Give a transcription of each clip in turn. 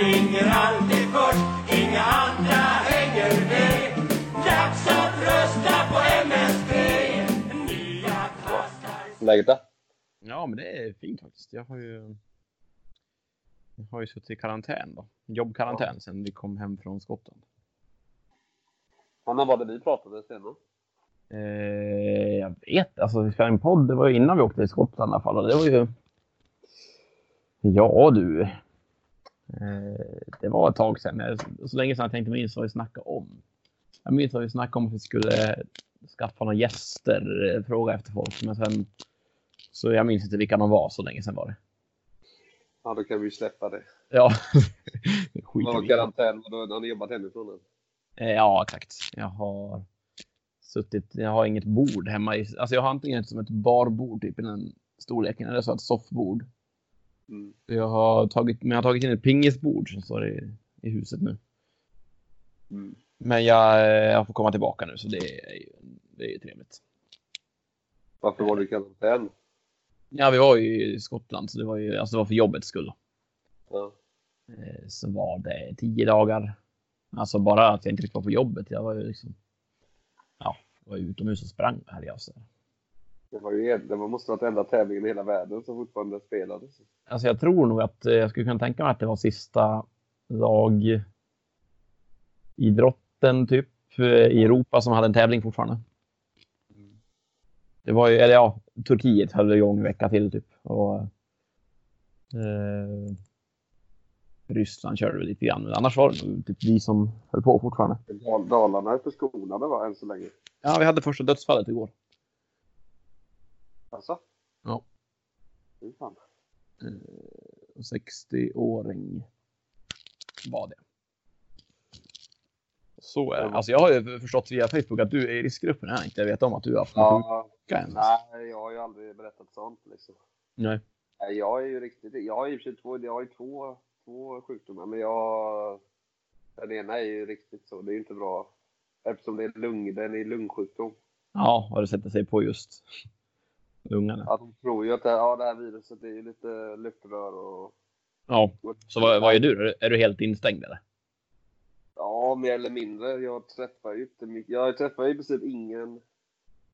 springer alltid först. Inga andra hänger med. Dags att rösta på MSB. Nya kastar Läget då? Ja, men det är fint faktiskt. Jag har ju, jag har ju suttit i karantän då. Jobbkarantän sen vi kom hem från Skottland. Ja, när var det vi pratade senast? Eh, jag vet, alltså vi spelade en podd, det var ju innan vi åkte till Skottland i alla fall. Och det var ju... Ja du. Eh, det var ett tag sedan. Så länge sedan jag tänkte minns vad vi snackade om. Jag minns vad vi snackade om att vi skulle skaffa några gäster, eh, fråga efter folk. Men sen... Så jag minns inte vilka de var, så länge sedan var det. Ja, då kan vi släppa det. Ja. Skit i det. karantän, då har ni jobbat hemifrån än? Eh, Ja, exakt. Jag har suttit, jag har inget bord hemma. I, alltså jag har antingen som ett barbord typ i den storleken eller så ett soffbord. Mm. Jag har tagit, men jag har tagit in ett pingisbord som står i, i huset nu. Mm. Men jag, eh, jag får komma tillbaka nu så det är ju, det är trevligt. Varför var du i karantän? Ja, vi var ju i Skottland så det var ju, alltså det var för jobbets skull. Ja. Eh, Så var det tio dagar. Alltså bara att jag inte fick vara på jobbet. Jag var ju liksom, ja, var utomhus och sprang här i sig. Det, var ju, det var- måste ha varit enda tävlingen i hela världen som fortfarande spelades. Alltså jag tror nog att eh, jag skulle kunna tänka mig att det var sista lag idrotten typ eh, i Europa som hade en tävling fortfarande. Det var ju, eller ja, Turkiet höll igång en vecka till typ. Och, eh, Ryssland körde väl lite grann, men annars var det nog typ vi som höll på fortfarande. Dal- Dalarna är förskonade va, än så länge. Ja, vi hade första dödsfallet igår. Alltså? Ja. Fy fan. Eh, 60-åring var det. Så är det. Alltså jag har ju förstått via Facebook att du är i riskgruppen. Jag inte vet om att du har haft Ja, sjuka än. nej, jag har ju aldrig berättat sånt liksom. Nej. Nej, jag är ju riktigt, jag har ju två, jag har ju två, två sjukdomar, men jag, den ena är ju riktigt så, det är ju inte bra. Eftersom det är lung, den är lungsjukdom. Ja, har det sätter sig på just lungarna. Att de tror ju att det, ja, det här viruset är ju lite luftrör och... Ja, så vad, vad är du? Är du- Är du helt instängd eller? Ja, mer eller mindre. Jag träffar ju inte mycket. Jag träffar ju i princip ingen.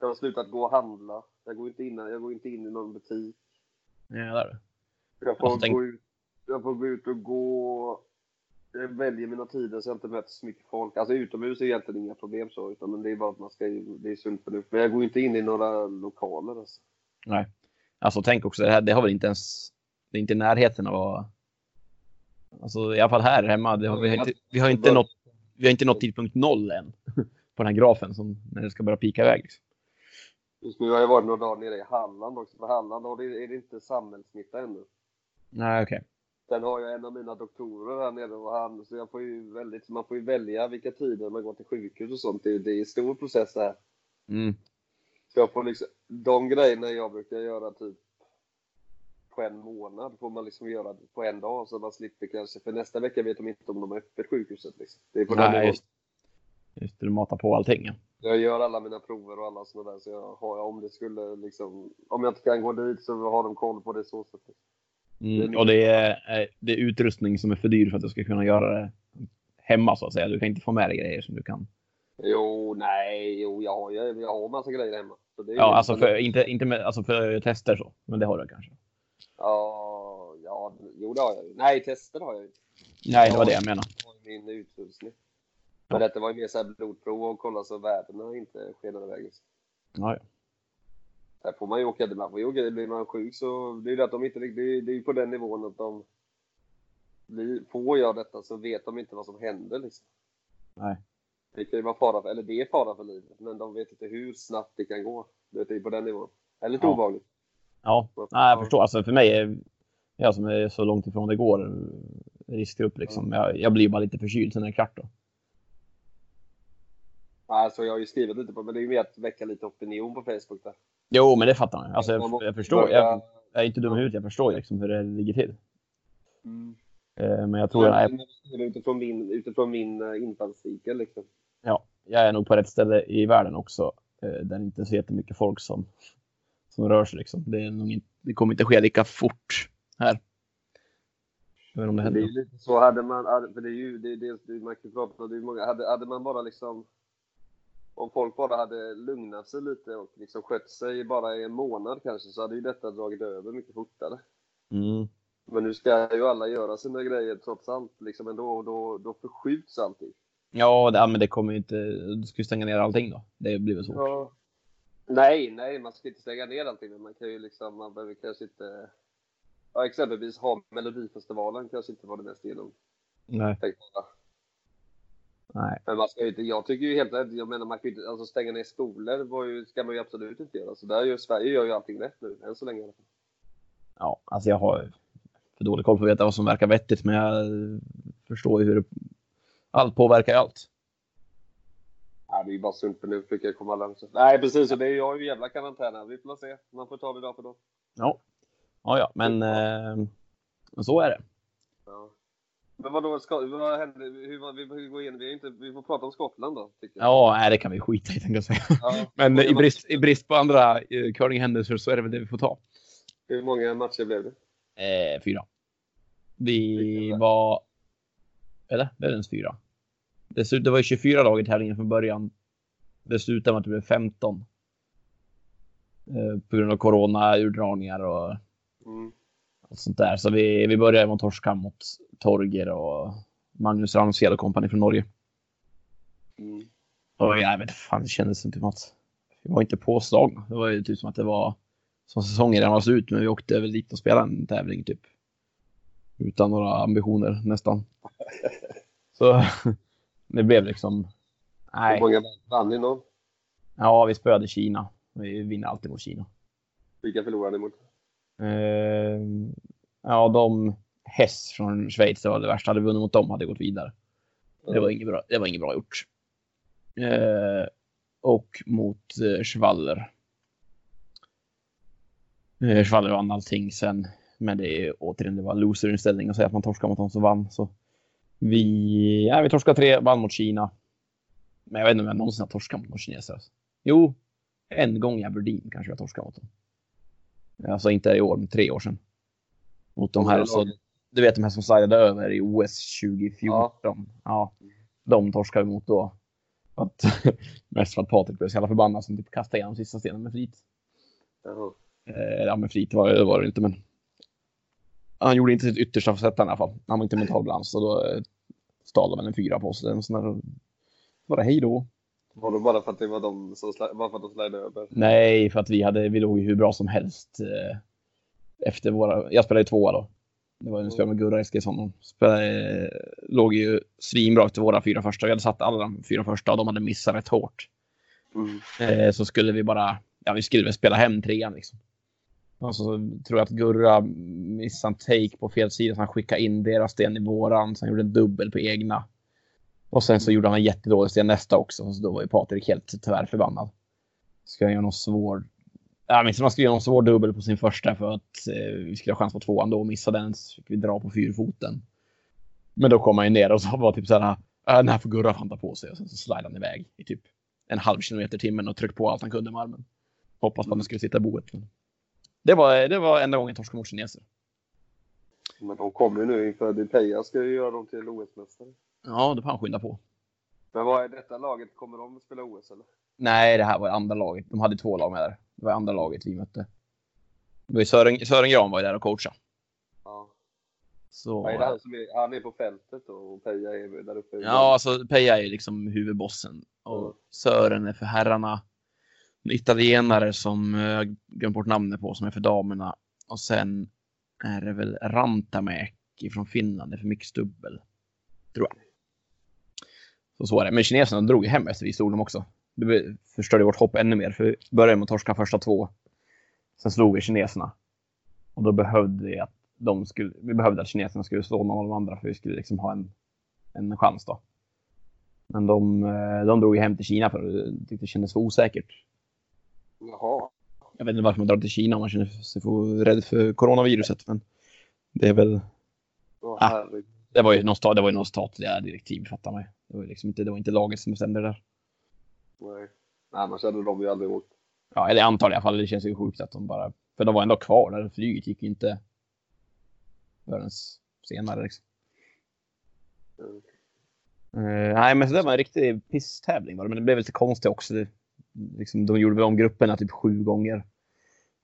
Jag har slutat gå och handla. Jag går inte in, jag går inte in i någon butik. Ja, där. Jag får, Jag tänk- gå ut, jag får gå ut och gå. Jag väljer mina tider så jag inte möter så mycket folk. Alltså utomhus är egentligen inga problem så, utan men det är bara att man ska, ju- det är sunt förnuft. Men jag går inte in i några lokaler alltså. Nej. Alltså tänk också, det, här, det har väl inte ens... Det är inte i närheten av att... Alltså i alla fall här hemma. Det har, vi, har inte, vi, har inte nått, vi har inte nått tidpunkt noll än. På den här grafen som när det ska börja pika iväg. Liksom. Just nu har jag varit några dagar nere i Halland också. För Halland är det inte samhällssmitta ännu. Nej, okej. Sen har jag en av mina doktorer här nere och han, så jag får ju väldigt, man får ju välja vilka tider man går till sjukhus och sånt. Det, är- det är en stor process det här. Mm. Jag får liksom, de grejerna jag brukar göra typ på en månad får man liksom göra på en dag så man slipper kanske, för nästa vecka vet de inte om de har öppet sjukhuset liksom. Det är på den Nej, nivån. just, just det. Du matar på allting. Ja. Jag gör alla mina prover och alla sådana där så jag har, om det skulle liksom, om jag inte kan gå dit så har de koll på det så sättet. Mm. Och det är, eh, det är utrustning som är för dyr för att du ska kunna göra det hemma så att säga. Du kan inte få med dig grejer som du kan. Jo, nej, jo, jag har ju, jag har massa grejer hemma. Ja, alltså för, inte, inte med, alltså för tester så. Men det har du kanske. Ja, ja, jo det har jag ju. Nej, tester har jag ju. Nej, det var det jag menade. Min utrustning. Men detta var ju mer så här blodprov och kolla så värdena inte skenar iväg. Ja, ja. Här får man ju åka, man får ju åka, blir man sjuk så det är ju att de inte det är- det är ju på den nivån att de blir, får jag detta så vet de inte vad som händer liksom. Nej. Det kan ju vara fara för, eller det är fara för livet, men de vet inte hur snabbt det kan gå. Du vet, det är på den nivån. Är lite Ja. obehagligt. Ja, nej, jag förstår. Alltså för mig är jag som är så långt ifrån det går riskgrupp liksom. Jag, jag blir bara lite förkyld sen är det klart då. Alltså jag har ju skrivit lite på, men det är ju mer att väcka lite opinion på Facebook där. Jo, men det fattar man. Alltså jag, jag förstår. Jag, jag är inte dum i huvudet. Jag förstår liksom hur det ligger till. Mm. Eh, men jag tror jag är, Men Utifrån min, utifrån min eh, infallsvinkel liksom. Ja, jag är nog på rätt ställe i världen också. Eh, där det inte är så jättemycket folk som, som rör sig. Liksom. Det, är nog inte, det kommer inte ske lika fort här. Jag om det Det är händer. lite så, hade man, för det är ju, det, det, det, man kan prata, det är många, hade, hade man bara liksom, om folk bara hade lugnat sig lite och liksom skött sig bara i en månad kanske, så hade ju detta dragit över mycket fortare. Mm. Men nu ska ju alla göra sina grejer trots allt, liksom, men då, då, då förskjuts allting. Ja, det, men det kommer ju inte... Du ska ju stänga ner allting då. Det blir väl svårt. Ja. Nej, nej, man ska inte stänga ner allting, men man kan ju liksom, man behöver kanske inte, ja, exempelvis ha Melodifestivalen kanske inte var det mest genomtänkta. Nej. Nej. Men man ska ju inte, jag tycker ju helt rätt, jag menar man kan ju inte, alltså stänga ner skolor var ju, ska man ju absolut inte göra. Så där gör Sverige gör ju allting rätt nu, än så länge i alla fall. Ja, alltså jag har för dålig koll för att veta vad som verkar vettigt, men jag förstår ju hur det, allt påverkar ju allt. Ja, det är bara sunt förnuft, brukar komma långt. Nej, precis, och det är jag ju jävla karantän här. Vi får se. Man får ta det dag för dag. Ja, ja, ja men eh, så är det. Ja. Men vadå, ska, vad händer? Hur, vi, vi, går igenom, vi, inte, vi får prata om Skottland då, tycker jag. Ja, nej, det kan vi skita i, tänkte jag säga. Ja. Men i brist, i brist på andra eh, curlinghändelser så är det väl det vi får ta. Hur många matcher blev det? Eh, fyra. Vi var... Eller? Det är ens fyra. Det, slut, det var ju 24 lag i tävlingen från början. Det slutade med att det blev 15. Eh, på grund av corona, urdragningar och, Mm. och sånt där. Så vi, vi började med att torska mot Torger och Magnus Ramsfjäll och kompani från Norge. Mm. Och jag vet fan, det kändes inte som att vi var inte påslagna. Det var ju typ som att det var som säsongen redan var slut, men vi åkte väl dit och spelade en tävling typ. Utan några ambitioner nästan. Så det blev liksom. Hur Nej, många vann ni någon? ja, vi spöade Kina. Vi vinner alltid mot Kina. Vilka förlorade ni mot? Eh, ja, de Hess från Schweiz, det var det värsta. Hade vi vunnit mot dem hade det gått vidare. Det var inget bra, det var inget bra gjort. Eh, och mot eh, Schwaller. Eh, Schwaller vann allting sen. Men det är återigen, det var loserinställning att säga att man torskar mot dem som vann. Så vi, ja, vi torskade tre, vann mot Kina. Men jag vet inte om jag någonsin har torskat mot någon kineser. Alltså. Jo, en gång i Aberdeen kanske jag torskade mot dem. Alltså inte i år, men tre år sedan. Mot de här, så, du vet de här som slidade över i OS 2014. Ja. De torskade vi mot då. Att, mest för att Patrik blev så jävla förbannad som typ kastade igenom sista stenen med flit. Jaha. Eh, ja, med flit var, det var det inte, men han gjorde inte sitt yttersta för sätta i alla fall. Han var inte mental balans och då eh, stal de en fyra på sig. Där, bara hej då. Var det bara för att det var de som bara för att de slide över? Nej, för att vi, hade, vi låg ju hur bra som helst. Eh, efter våra, jag spelade ju tvåa då. Det var en spel med Gurra Eskilsson. De spelade, eh, låg ju svinbra efter våra fyra första. Vi hade satt alla de fyra första och de hade missat rätt hårt. Mm. Så skulle vi bara, ja vi skulle väl spela hem trean liksom. Och så tror jag att Gurra missade en take på fel sida så han skickade in deras sten i våran. Så han gjorde en dubbel på egna. Och sen så gjorde han en jättedålig sten nästa också. Så då var ju Patrik helt tyvärr förbannad. Ska jag göra någon svår... Jag minns att man skulle göra någon svår dubbel på sin första för att eh, vi skulle ha chans på tvåan då och missade den så fick vi dra på fyrfoten. Men då kom han ju ner och så var typ såhär, äh, den här får Gurra fan ta på sig och sen så slidade han iväg i typ en halv kilometer i timmen och tryckte på allt han kunde med armen. Hoppas på att den skulle sitta i boet. Men det var, det var enda gången jag torskade mot kineser. Men de kommer ju nu inför Depeja ska ju göra dem till OS-mästare. Ja, det får han skynda på. Men vad är detta laget? Kommer de att spela OS eller? Nej, det här var andra laget. De hade två lag med där. Det var andra laget vi mötte. Sören, Sören Gran var ju där och coachade. Ja. Så, det han är, han är på fältet och Peja är där uppe? ja, alltså Peja är liksom huvudbossen. Och. Sören är för herrarna. Italienare som eh, jag glömt bort namnet på som är för damerna. Och sen är det väl Rantamäki från Finland, det är för mixdubbel. Tror jag. Så så är det. Men kineserna drog ju hem efter vi slog dem också. Det förstörde vårt hopp ännu mer. För vi började med att torska första två. Sen slog vi kineserna. Och då behövde vi att de skulle, vi behövde att kineserna skulle slå någon av de andra för vi skulle liksom ha en, en chans då. Men de, eh, de drog ju hem till Kina för det tyckte det kändes för osäkert. Jaha. Jag vet inte varför man drar till Kina om man känner sig för rädd för coronaviruset. Men det är väl... Åh, Ah. Det var ju någon, sta- det var ju någon statliga direktiv, fattar mig. Det var liksom inte, det var inte laget som bestämde det där. Nej. Annars hade de ju aldrig åkt. Ja, eller jag antar i alla fall. Det känns ju sjukt att de bara... För de var ändå kvar där. Flyget gick ju inte förrän senare liksom. Mm. Eh, nej, men så det var en riktig pisstävling var det. Men det blev lite konstigt också. Det, liksom, de gjorde väl om grupperna typ sju gånger.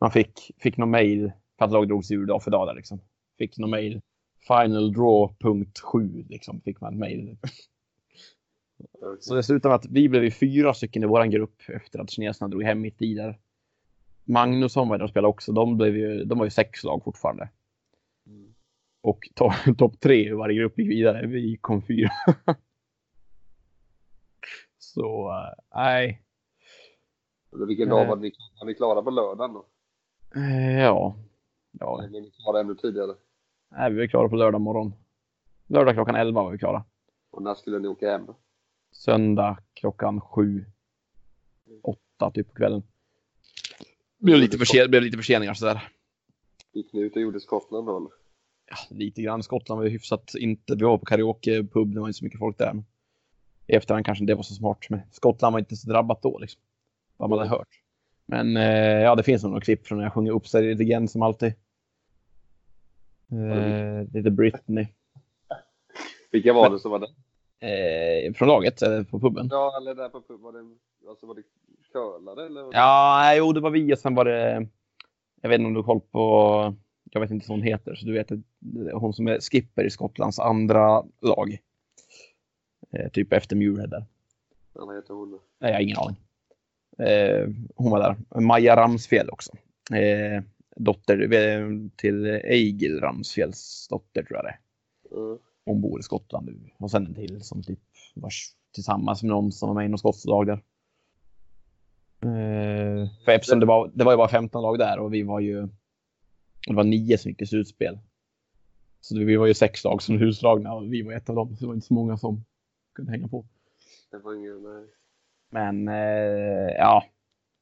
Man fick, fick någon mail lag drogs ur dag för dag där liksom. Fick någon mail. Final draw punkt sju liksom. Fick man mail. Så det slutade med att vi blev fyra stycken i våran grupp efter att kineserna drog hem mitt i där. Magnusson var där och spelade också. De, blev ju, de var ju sex lag fortfarande. Mm. Och to- topp tre i varje grupp gick vidare. Vi kom fyra. Så eh, nej. Eller Vilken Eh. dag var ni, var ni klara på lördagen då? Eh, ja. Ja, Eller är ni klara ännu tidigare? nej, vi var klara på lördag morgon. Lördag klockan 11 var vi klara. Och när skulle ni åka hem? Söndag klockan sju. Åtta typ på kvällen. Blev lite, försen- blev lite förseningar sådär. Gick ni ut och gjorde Skottland då eller? ja, lite grann. Skottland var ju hyfsat inte. Vi var på karaokepub, det var inte så mycket folk där. Men I efterhand kanske det var så smart. Men Skottland var inte så drabbat då liksom. Vad man hade hört. Men eh, ja, det finns nog några klipp från när jag sjunger upp sig lite grann som alltid. Eh, lite Britney. Vilka var det som var där? Eh, från laget, eller på puben. Ja, eller där på pub, var det, alltså var det curlare eller? Ja, nej, jo, det var vi och sen var det... Jag vet inte om du har koll på... Jag vet inte vad hon heter, så du vet hon som är skipper i Skottlands andra lag. Eh, typ efter Muirhead där. Vad heter hon? då? Nej, jag har ingen aning. Eh, hon var där. Maja Ramsfjäll också. Eh, dotter eh, till Eigil Ramsfjälls dotter tror jag det. Ja. Hon bor i Skottland nu. Och sen en till som typ var tillsammans med någon som var med i något skotskt lag där. För eftersom det var, det var ju bara 15 lag där och vi var ju... Det var nio som gick till slutspel. Så vi var ju sex lag som husslagna och vi var ett av dem. Så det var inte så många som kunde hänga på. Det var ingen, nej. Men eh, ja.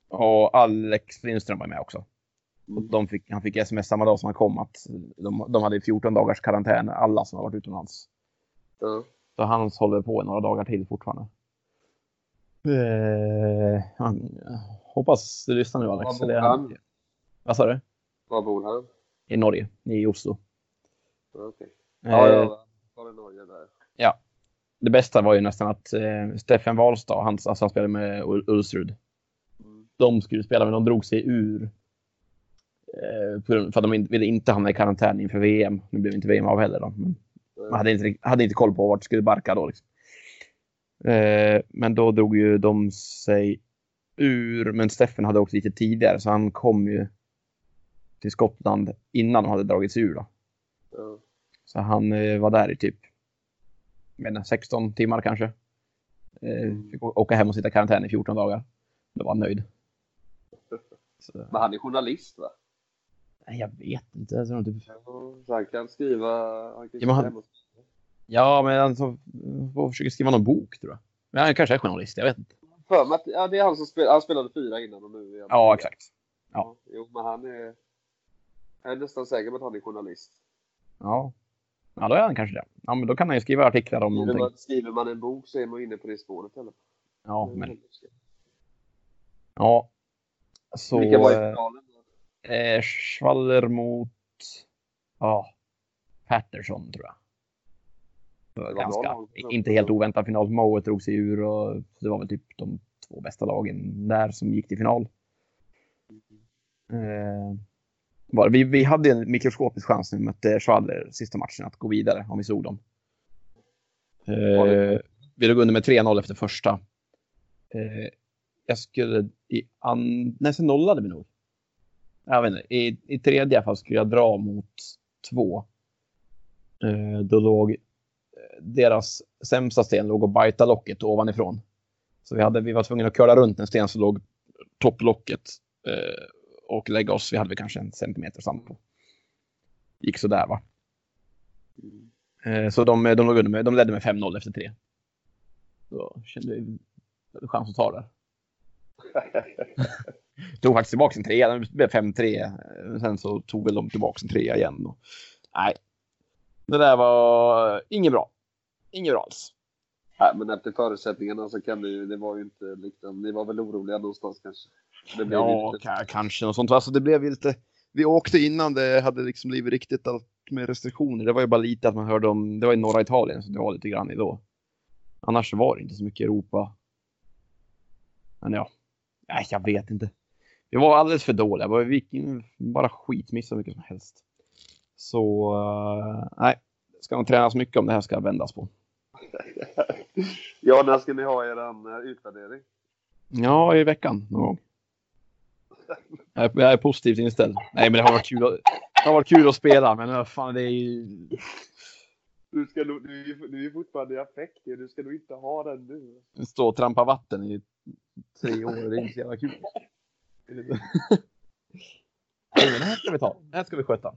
Och Alex Lindström var med också. Fick, han fick sms samma dag som han kom att de, de hade 14 dagars karantän, alla som har varit utomlands. Ja. Så han håller på några dagar till fortfarande. Eh, han, hoppas du lyssnar nu Alex. Var bor han? Vad sa du? Var bor han? I Norge, i Oslo. Ja, okej. Eh, Ja, ja. Var det Norge där? Det bästa var ju nästan att eh, Steffen Wahlstad, han, alltså han spelade med Ul- Ulsrud. De skulle spela men de drog sig ur. Eh, för att de in- ville inte hamna i karantän inför VM. Nu blev inte VM av heller då. Men man hade inte, hade inte koll på vart det skulle barka då. Liksom. Eh, men då drog ju de sig ur. Men Steffen hade åkt lite tidigare så han kom ju till Skottland innan de hade dragit sig ur. Då. Så han eh, var där i typ inte, 16 timmar kanske. Eh, fick å- åka hem och sitta i karantän i 14 dagar. Då var han nöjd. Så, Men han är journalist va? nej, jag vet inte. Jag tror typ... Han kan skriva... Han kan Ja, men han- skriva Ja, men han så, får försöka skriva någon bok tror jag. Men han kanske är journalist, jag vet inte. För att, ja, det är han som spelade, han spelade fyra innan och nu är han Ja, exakt. Ja. Jo, men han är... Jag är nästan säker på att han är journalist. Ja. Ja, då är han kanske det. Ja, men då kan han ju skriva artiklar om Skriver någonting. man, skriver man en bok så är man inne på det spåret eller? Ja, men ja. Så... Vilka var i eh, finalen? Eh, Schwaller mot ja, Patterson tror jag. Ganska, inte helt oväntad final. Moet drog sig ur och det var väl typ de två bästa lagen där som gick till final. Eh, var, vi, vi hade en mikroskopisk chans när vi mötte Schwaller sista matchen att gå vidare om vi såg dem. Eh, vi låg under med 3-0 efter första. Eh, jag skulle i an... Nej, sen nollade vi nog. Jag vet inte, i, i tredje fall skulle jag dra mot två. Eh, då låg eh, deras sämsta sten låg och bajta locket ovanifrån. Så vi, hade, vi var tvungna att köra runt en sten som låg topplocket eh, och lägga oss. Vi hade väl kanske en centimeter sand. Gick sådär va. Eh, så de, de, låg under med, de ledde med 5-0 efter tre. Då kände vi chans att ta det. tog faktiskt tillbaka en trea. Det blev 5-3. Eh, sen så tog väl de tillbaka en trea igen. Och, nej. Det där var inget bra. Inget bra alls. Nej, men efter förutsättningarna så kan det ju, det var ju inte liksom, ni var väl oroliga någonstans kanske? Det blev Ja, lite, ka- kanske något sånt. Alltså det blev lite... Vi åkte innan det hade liksom blivit riktigt allt med restriktioner. Det var ju bara lite att man hörde om... Det var i norra Italien så det var lite grann i då. Annars var det inte så mycket Europa. Men ja, nej, jag vet inte. Vi var alldeles för dåliga. Vi gick in bara skitmissa mycket som helst. Så eh, nej, det ska nog tränas mycket om det här ska vändas på. ja, när ska ni ha er uh, utvärdering? Ja, i veckan någon gång. Jag är, positivt inställd. Nej, men det har varit kul att, det har varit kul att spela, men vad fan, det är ju... Du, ska du, är ju- du är ju fortfarande i affekt, du ska nog inte ha den nu. Stå och trampa vatten i tre år, det är inte så jävla kul. Nej, men det här ska vi ta. Det här ska vi sköta.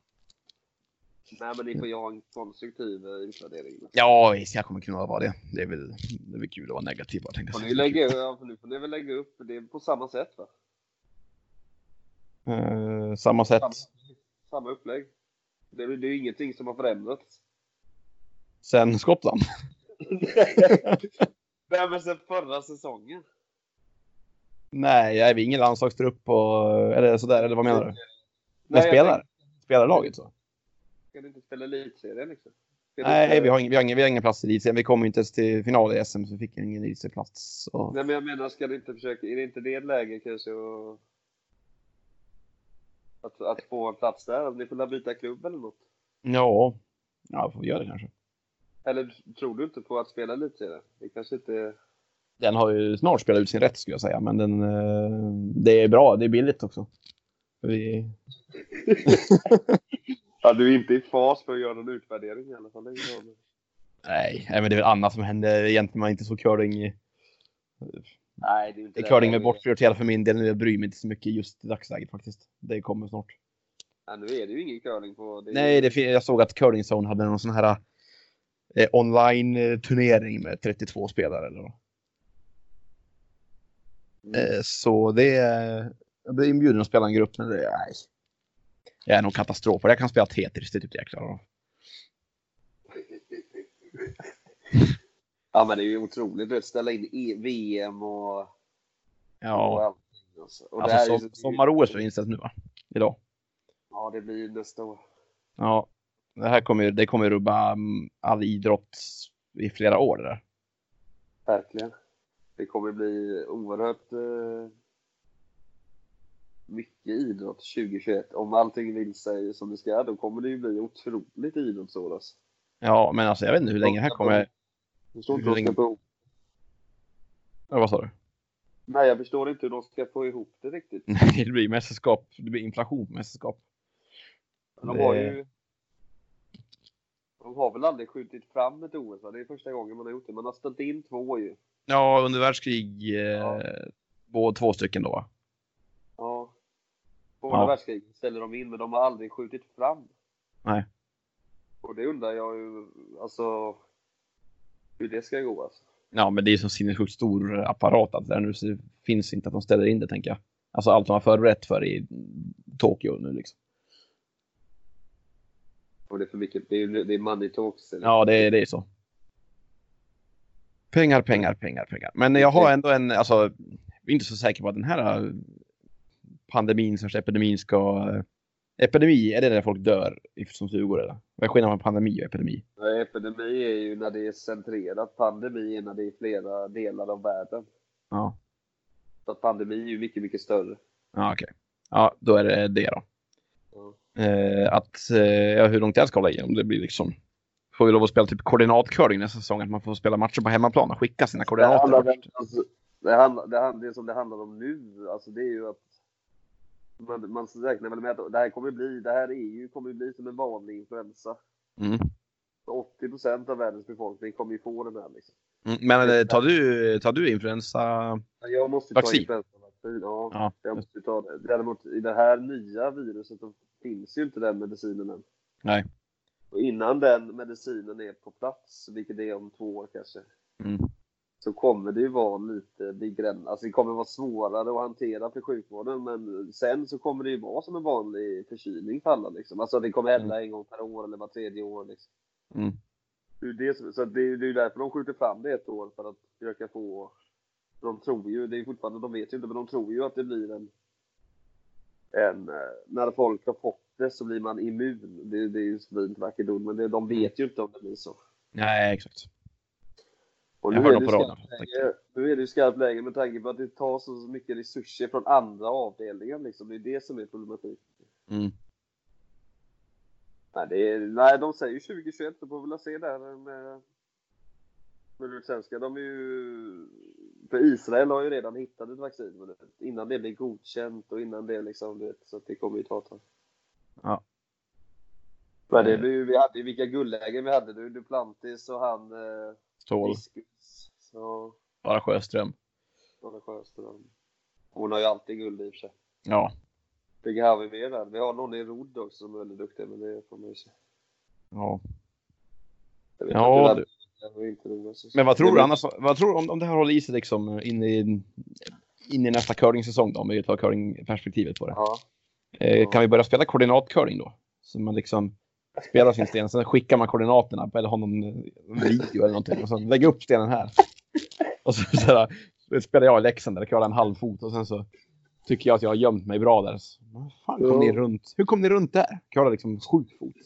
Nej, men ni får ju ha en konstruktiv uh, utvärdering. Ja, visst, jag kommer kunna vara det. Det är väl, det är väl kul att vara negativ bara, tänkte jag nu får ni väl lägga upp det på samma sätt va? Eh, samma sätt. Samma, samma upplägg. Det, är- det är ingenting som har förändrats. Sen Skottland. Nej, men sen förra säsongen. Nej, jag är ingen landslagstrupp och, eller sådär, eller vad menar du? Nej, Men jag spelar? Spelarlaget så? Ska du inte spela elitserien liksom? Ska Nej, inte- vi har, ingen, vi, har ingen, vi har ingen plats i elitserien. Vi kommer inte ens till final i SM så vi fick ingen elitserieplats. Så... Nej, men jag menar, ska du inte försöka, är det inte det läge kanske att, att, att få en plats där? Ni får byta klubb eller något? Ja, ja, får vi göra det kanske. Eller tror du inte på att spela elitserien? Det kanske inte... Den har ju snart spelat ut sin rätt skulle jag säga, men den, eh, det är bra. Det är billigt också. Vi, Ja, du är inte i fas för att göra någon utvärdering i alla fall. Det nej, men det är väl annat som händer egentligen. Man är inte så curling. Nej, det är inte Det är curling med bortprioriterat för min del nu. Jag bryr mig inte så mycket just i dagsläget faktiskt. Det kommer snart. Ja, nu är det ju ingen curling på... Det är Nej, det, jag såg att Curling Zone hade någon sån här eh, online-turnering med 32 spelare. Eller. Mm. Eh, så det är... Jag blir inbjuden att spela en grupp, men det är... Nej. Jag är nog katastrof på det. Jag kan spela Tetris, det är typ det jag klarar av. Ja, men det är ju otroligt att ställa in e VM och, och Ja, allting. Alltså. Och alltså som, sommar-OS är inställt nu va? Idag. Ja, det blir ju nästa år. Ja, det här kommer, det kommer rubba mm, all idrott i flera år det där. Verkligen. Det kommer bli oerhört eh, mycket idrott 2021. Om allting vill sig som det ska, då kommer det ju bli otroligt idrottsår. Alltså. Ja, men alltså jag vet inte hur länge det här kommer... Jag förstår inte Hur de ska få Ja, vad sa du? Nej, jag förstår inte hur de ska få ihop det riktigt. Nej, det blir mästerskap. Det blir inflation på mästerskap. De har ju... De har väl aldrig skjutit fram ett OS? Det är första gången man har gjort det. Man har ställt in två ju. Ja, under världskrig. Eh, Ja. Både två stycken då va? Ja. Båda Ja. världskrigen ställer de in, men de har aldrig skjutit fram. Nej. Och det undrar jag ju, alltså, hur det ska gå alltså. Ja, men det är så sinnessjukt stor apparat att där nu så finns inte att de ställer in det tänker jag. Alltså allt de har förberett för i Tokyo nu liksom. Och det är för mycket, det är, det är money talks. Eller? Ja, det, är- det är så. Pengar, pengar, pengar, pengar. Men jag har ändå en, alltså, jag är inte så säker på att den här pandemin, slash epidemin ska... Epidemi, är det när folk dör som flugor eller? Vad är skillnaden på pandemi och epidemi? Epidemi är ju när det är centrerat. Pandemi är när det är flera delar av världen. Ja, Så pandemi är ju mycket, mycket större. ja okej. Ja, då är det det då. Ja. Eh, att, eh, ja, hur långt jag ska hålla i, om det blir liksom... Får vi lov att spela typ koordinatcurling nästa säsong, att man får spela matcher på hemmaplan och skicka sina Det, handlar, koordinater. alltså, det, handlar, det, handlar, det som det handlar om nu, alltså det är ju att man, man räknar väl med att det här kommer bli, det här är ju, kommer bli som en vanlig influensa. Mm. 80 procent av världens befolkning kommer ju få den här liksom. Mm, men eh, tar du, tar du influensa? Jag måste Vaccin. ta influensavaccin, ja. Ja, Jag måste ta det. Däremot i det här nya viruset så finns ju inte den medicinen än. Nej. Och innan den medicinen är på plats, vilket det är om två år kanske, Mm. Så kommer det ju vara lite begränsat. Alltså det kommer vara svårare att hantera för sjukvården, men sen så kommer det ju vara som en vanlig förkylning för alla liksom. Alltså det kommer hända en gång per år eller var tredje år liksom. Mm. Det är det så det, är- ju därför de skjuter fram det ett år för att försöka få de tror ju, det är fortfarande, de vet ju inte, men de tror ju att det blir en en, eh, när folk har fått det så blir man immun. Det, det är ju så fint vackert ord, men det, de vet ju inte om det blir så. Nej, exakt. Och nu är, det skarpt läge, nu är det ju skarpt läge med tanke på att det tar så mycket resurser från andra avdelningar. Liksom. Det är det som är problematik. Mm. Nej, det är, nej, de säger ju 2021, så får vi väl se där med, med utländska. De är ju... För Israel har ju redan hittat ett vaccin, men innan det blir godkänt och innan det liksom, du vet, så att det kommer ju ta ett tag. Ja. Men det blir ju, vi hade vilka guldlägen vi hade nu, Duplantis och han eh, Diskus. Så, bara Sjöström. Anna Sjöström. Hon har ju alltid guld i och för sig. Ja. Vilka har vi mer där? Vi har någon i rodd också som är väldigt duktig, men det får man ju se. ja. Jag vet Ja, inte, du- det var inte roligt. så- Men vad tror du annars? Vad tror du om, om det här håller i sig liksom in i, in i nästa curlingsäsong då? Om vi tar curlingperspektivet på det. Ja. Eh, kan vi börja spela koordinatcurling då? Så man liksom spelar sin sten, sen skickar man koordinaterna eller har någon video eller någonting och så lägger upp stenen här. Och så, så, så spelar jag i Leksand där jag curlar en halv fot och sen så tycker jag att jag har gömt mig bra där. Så, fan kom Ja. ni runt? Hur kom ni runt där? Curlar liksom sju fot.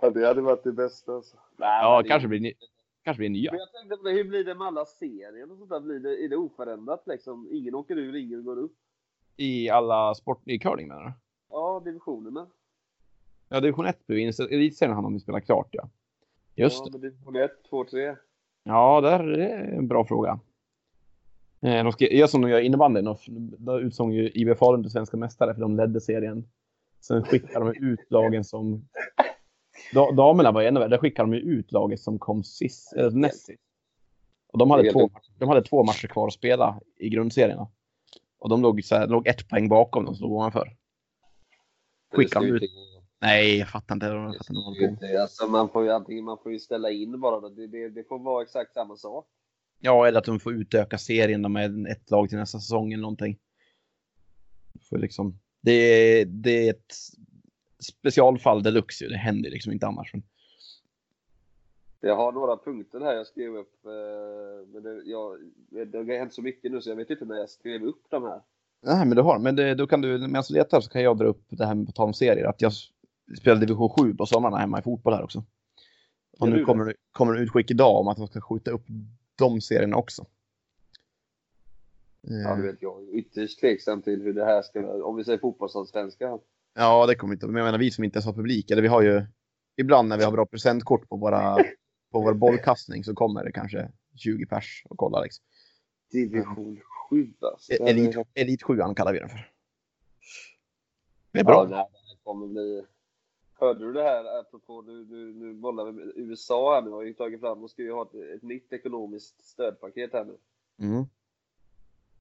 Ja, det hade varit det bästa. Alltså. Nej, Ja, det- kanske blir, ni, kanske blir nya. Men jag tänkte på det, hur blir det med alla serier och sånt där? Blir det, är det oförändrat liksom? Ingen åker ur, ingen går upp? I alla sport, i curling menar du? Ja, divisionerna. Ja, division 1 blir inställd. Elitserien hann de spela klart ja. Just ja, men division 1, 2, 3. Ja, där är en bra fråga. Eh, De ska göra som de gör innebandyn. Då utsåg ju IB Falun till svenska mästare för de ledde serien. Sen skickade de ut lagen som... Da- Damerna var ännu värre. Där skickade de ut laget som kom sist, eller näst sist. Och de hade, två, de hade två matcher kvar att spela i grundserierna. Och de låg, så här, låg ett poäng bakom de som låg ovanför. Skickade de ut... Nej, jag fattar inte. Jag fattar inte vad de håller på med. Alltså, man får ju antingen man får ju ställa in bara. Det, det, det får vara exakt samma sak. Ja, eller att de får utöka serien med ett lag till nästa säsong eller någonting. För liksom, det, är, det är ett specialfall deluxe. Det händer liksom inte annars. Jag har några punkter här jag skrev upp. eh, Men det, jag, det har hänt så mycket nu så jag vet inte när jag skrev upp de här. nej, men du har. Men det, då kan du, medan du letar så kan jag dra upp det här med på tal om serier. Att jag spelar division 7 på somrarna hemma i fotboll här också. Och nu kommer det kommer det utskick idag om att de ska skjuta upp de serierna också. Ja, Eh, du vet, jag är ytterst tveksam till hur det här ska Om vi säger fotbollsallsvenskan. Ja, det kommer inte. Men jag menar vi som inte ens har publik. Eller vi har ju ibland när vi har bra presentkort på våra på vår bollkastning så kommer det kanske 20 pers och kollar liksom. Division 7 alltså. E- Elit, elit 7 kallar vi den för. Det är Ja, bra. det här kommer bli... Hörde du det här apropå, nu, nu, nu bollar vi med USA här nu, har ju tagit fram och ska ju ha ett, ett nytt ekonomiskt stödpaket här nu. Mm.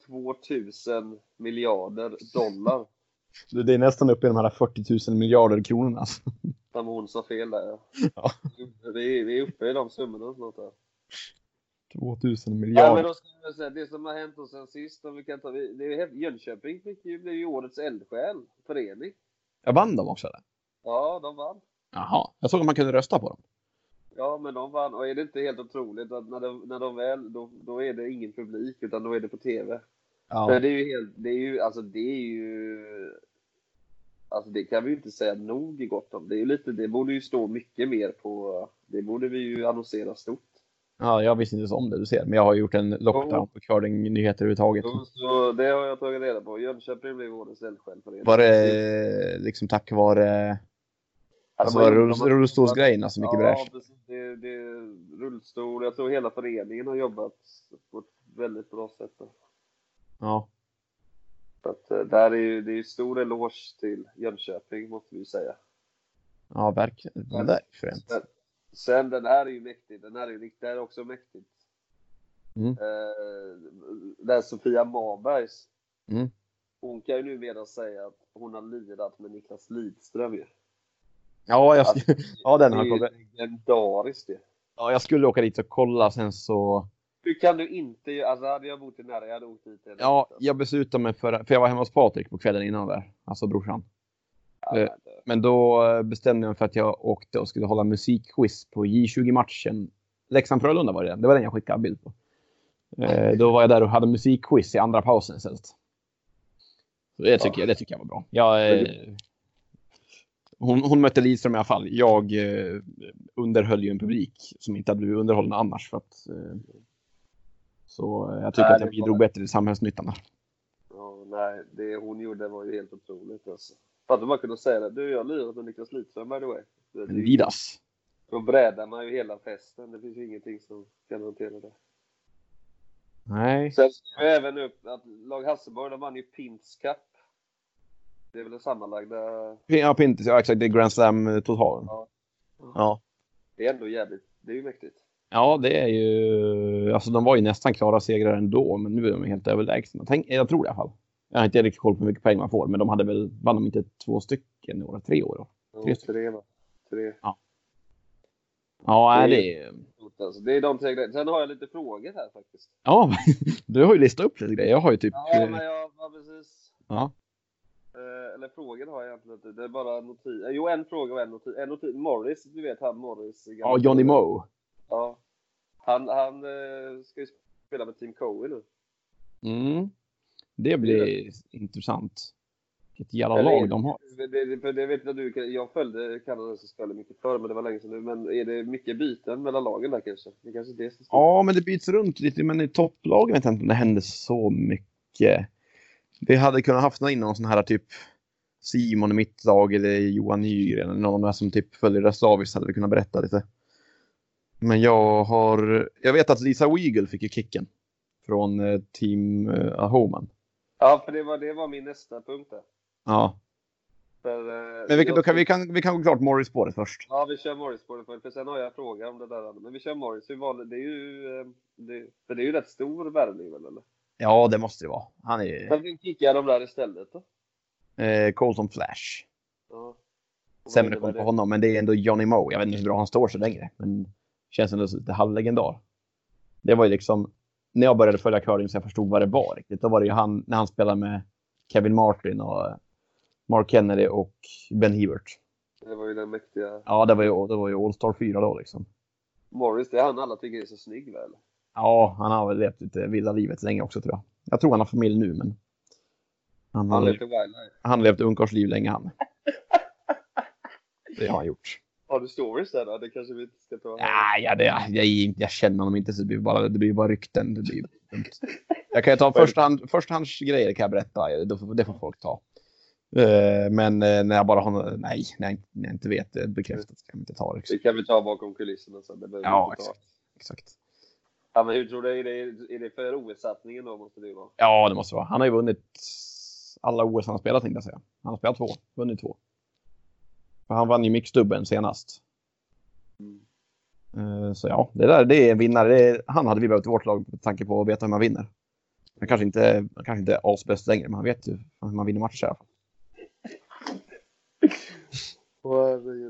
2000 miljarder dollar. Det det är nästan uppe i de här 40 000 miljarder kronorna. Som hon sa fel där ja. Ja. Vi, vi är uppe i de summorna snart här. 2000 Ja, miljarder. men då ska jag säga, det som har hänt oss sen sist, om vi kan ta, det är, Jönköping fick ju, blev ju årets eldsjäl, förening. Jag vann dem också eller? Ja, de vann. Jaha, jag såg att man kunde rösta på dem. Ja, men de vann. Och är det inte helt otroligt att när de, när de väl, då, då är det ingen publik, utan då är det på TV. Ja. Men det är ju helt, det är ju, alltså det är ju, alltså det kan vi ju inte säga nog gott om. Det är lite, det borde ju stå mycket mer på, det borde vi ju annonsera stort. ja, jag visste inte om det du ser. Men jag har gjort en lockdown på curling-nyheter överhuvudtaget. Så, så det har jag tagit reda på. Jönköping blev årets eldsjälförening. Var det liksom tack vare alltså, har- rullstolsgrejerna så mycket ja, bräsch? precis. Det, det, rullstol, jag tror hela föreningen har jobbat på ett väldigt bra sätt. Där. Ja. Så att, eh, där är ju, det är ju stor eloge till Jönköping, måste vi säga. Ja, verkligen. Det är fränt. Sen, sen den här är ju mäktig. Den här är ju det är också mäktigt. Mm. Eh, den Sofia Marbergs. Mm. Hon kan ju numera säga att hon har lirat med Niklas Lidström ju. Ja, jag, sk- ja, den Det har är jag ju kollat. legendariskt ju. Ja, jag skulle åka dit och kolla sen så. Hur kan du inte, alltså hade jag bott i nära, jag hade åkt dit. Ja, jag beslutade mig för, för jag var hemma hos Patrik på kvällen innan där. Alltså brorsan. Ja, eh, Men då eh, bestämde jag mig för att jag åkte och skulle hålla musikquiz på J20-matchen. Leksand-Frölunda var det. Det var den jag skickade bild på. Eh, då var jag där och hade musikquiz i andra pausen istället. Så det, tycker jag, det tycker jag var bra. Jag, eh, hon, hon mötte Lidström i alla fall. Jag eh, underhöll ju en publik som inte hade blivit underhållen annars. För att, eh, så jag tycker Nej, att jag bidrog bättre till samhällsnyttan. där. Ja, nej, det hon gjorde var ju helt otroligt alltså. Att man kunde säga det. Du, jag har lirat med Niklas Lidström by the way. Lidas. Då brädar man ju hela festen. Det finns ju ingenting som kan hantera det. Nej. Sen ska vi även upp att lag Hasselborg, de vann ju Pins Cup. Det är väl det sammanlagda. Ja, Pintis, ja exakt. Det är Grand Slam eh, totalen. Ja. Ja. Det är ändå jävligt. Det är ju mäktigt. Ja, det är ju... Alltså de var ju nästan klara segrare ändå, men nu är de helt överlägsna. Tänk, jag tror det i alla fall. Jag har inte riktigt koll på hur mycket poäng man får, men de hade väl, vann de inte två stycken i år? Tre år? Då? Ja, Tre tre va? Tre. Ja, nej, Det- det är... Alltså. Det är de tre grejerna. Sen har jag lite frågor här faktiskt. Ja, du har ju listat upp lite grejer. Jag har ju typ... Ja, men jag ja, precis. ja. Eh, eller frågor har jag egentligen inte. Det är bara notis. Eh, jo, en fråga och en notis. En notis. Morris, du vet han Morris. ja, Johnny Moe. Ja. Han, han eh, ska ju spela med Team Coe nu. Mm. Det blir intressant. Vilket jävla Eller- lag de har. Det, det, det vet jag du, jag följde kanadensiska spel mycket förr, men det var länge sedan nu. Men är det mycket byten mellan lagen där kanske? Det kanske är det som. Ja, men det byts runt lite. Men i topplagen vet jag inte om det händer så mycket. Vi hade kunnat haft in någon sån här typ Simon i mitt lag eller Johan Nygren eller någon av de här som typ följer Reslavis hade vi kunnat berätta lite. Men jag har... Jag vet att Lisa Weagle fick ju kicken från eh, Team eh, Ahoman. Ja, för det var, det var min nästa punkt där. Ja, För, eh, men vi, jag då kan, vi, kan, vi kan gå klart Morris-spåret först. Ja, vi kör Morris på det för, sen har jag en fråga om det där. Men vi kör Morris. Hur var det? Är ju, det, för det är ju rätt stor värvning väl, eller? Ja, det måste det vara. Han är Men vem kickar de där istället då? eh, Colton Flash. Ja. Sämre koll på honom, men det är ändå Johnny Moe. Jag vet inte hur bra han står sig längre, men känns ändå lite halvlegendar. Det var ju liksom, när jag började följa curling så jag förstod vad det var riktigt. Då var det ju han, när han spelade med Kevin Martin och eh, Mark Kennedy och Ben Hebert. Det var ju den mäktiga Ja, det var ju, det var ju All-Star 4 då liksom. Morris. Det är han alla tycker är så snygg väl? Ja, han har väl levt lite vilda livet länge också tror jag. Jag tror han har familj nu, men han har levt ungkarlsliv länge han. Det har han gjort. Har du stories där då? Det kanske vi inte ska ta. Ja, ja, det, jag, jag känner honom inte så det blir bara, det blir bara rykten. Det blir. Jag kan ju ta förstahand, förstahandsgrejer kan jag berätta. Det får, det får folk ta. Eh, Men eh, när jag bara har nej, när jag, när jag inte vet det bekräftat kan jag inte ta det. Det kan vi ta bakom kulisserna sen. Det Ja, vi exakt. exakt. Ja, men hur tror du? Är det, är det för OS-satsningen då? Måste det vara. Ja, det måste vara. Han har ju vunnit alla OS han har spelat tänkte jag säga. Han har spelat två, vunnit två. För han vann ju mixdubben senast. Mm. Eh, Så ja, det där det är en vinnare. Det är, han hade vi behövt i vårt lag med tanke på att veta hur man vinner. Han kanske inte, han kanske inte är asbäst längre, men han vet ju hur man vinner matcher i alla fall.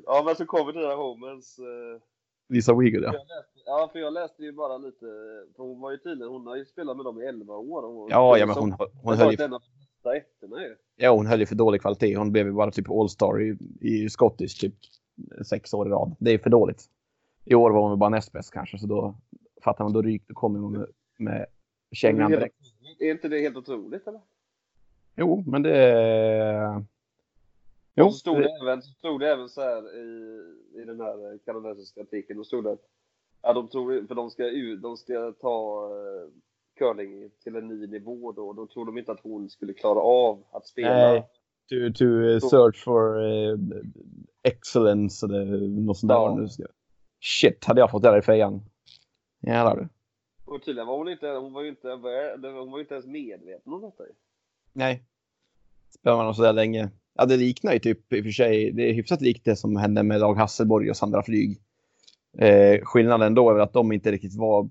Ja, men så kommer det där Homens. Eh, Lisa Weagle, ja. läste, ja, för jag läste ju bara lite. För hon var ju tydligen, hon har ju spelat med dem i 11 år. och Ja, ja men hon, hon, hon höll ju, varit en av de bästa ettorna ju. ja, hon höll ju för dålig kvalitet. Hon blev ju bara typ All-star i, i Scottish typ sex år i rad. Det är för dåligt. I år var hon bara näst bäst kanske, så då fattar man, då, ryk, kommer hon med, med kängan direkt. Är inte det helt otroligt eller? Jo, men det... Jo, så stod det, det, även, så stod det även så här i, i den här eh, kanadensiska artikeln. Då stod det att ja, de tror, för de ska, de ska ta uh, curling till en ny nivå då. Då tror de inte att hon skulle klara av att spela. Nej. to, to uh, search for uh, excellence eller något sånt där. Ja. nu ska- Shit, hade jag fått det där i fejan. Jävlar du. Och tydligen var hon inte, hon var ju inte, hon var ju inte ens medveten om detta. Nej. Spelar man sådär länge. Ja, det liknar ju typ i och för sig. Det är hyfsat likt det som hände med Dag Hasselborg och Sandra Flyg. Eh, skillnaden då är väl att de inte riktigt var,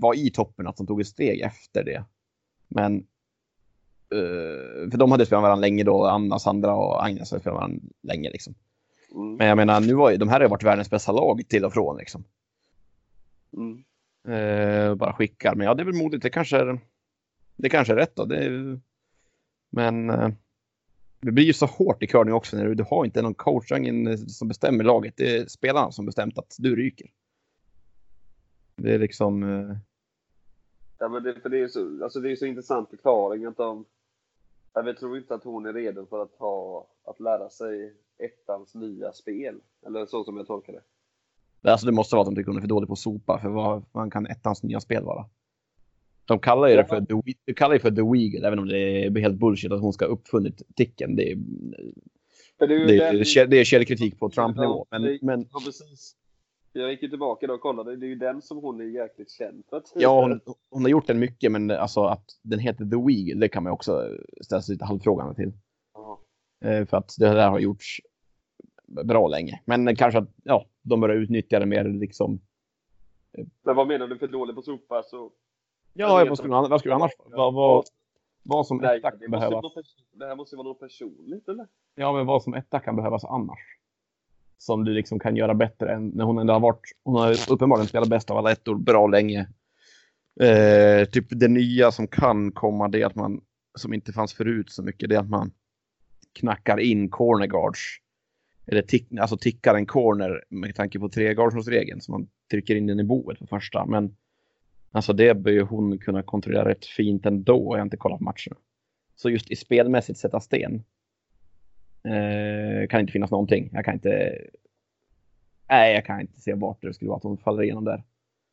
var i toppen, att de tog ett steg efter det. Men eh, för de hade spelat varandra länge då. Anna, Sandra och Agnes hade spelat varandra länge liksom. Mm. Men jag menar, nu var, de här har varit världens bästa lag till och från liksom. Mm. Eh, bara skickar. Men ja, det är väl modigt. Det kanske är, det kanske är rätt då. Det är, men eh, det blir ju så hårt i curling också när du, du har inte någon coach, ingen som bestämmer laget. Det är spelarna som bestämt att du ryker. Det är liksom... Eh... Ja, men det, för det är så, alltså det är så intressant förklaring att de... Jag tror inte att hon är redo för att ha, att lära sig ettans nya spel. Eller så som jag tolkar det. Alltså det måste vara att de tycker hon är för dålig på att sopa, för vad man kan ettans nya spel vara? De kallar ju det för, the, de kallar för The Weagle, även om det är helt bullshit att hon ska ha uppfunnit ticken. Det är, det är, är, det är källkritik på Trump-nivå. Men, men, ja, precis. Jag gick ju tillbaka då och kollade. Det är ju den som hon är jäkligt känd för. Ja, hon, hon, har gjort den mycket, men alltså att den heter The Weagle, det kan man också ställa sig lite halvfrågande till. Eh, för att det där har gjorts bra länge. Men kanske att ja, de börjar utnyttja det mer liksom. Men vad menar du för dålig på sopa? Så Ja, vad skulle, vad skulle annars vad, vad, vad som Nej, etta kan behövas? Det här måste vara något personligt, eller? Ja, men vad som etta kan behövas annars. Som du liksom kan göra bättre än när hon ändå har varit. Hon har uppenbarligen spelat bäst av alla ettor bra länge. Eh, typ det nya som kan komma det är att man, som inte fanns förut så mycket, det är att man knackar in corner guards. Eller tick, alltså tickar en corner med tanke på tregardsregeln regeln så man trycker in den i boet för första. Men Alltså det bör ju hon kunna kontrollera rätt fint ändå. Jag har inte kollat på matcherna. Så just i spelmässigt sätta sten. Eh, kan inte finnas någonting. Jag kan inte. Nej, jag kan inte se vart det skulle vara att hon faller igenom där.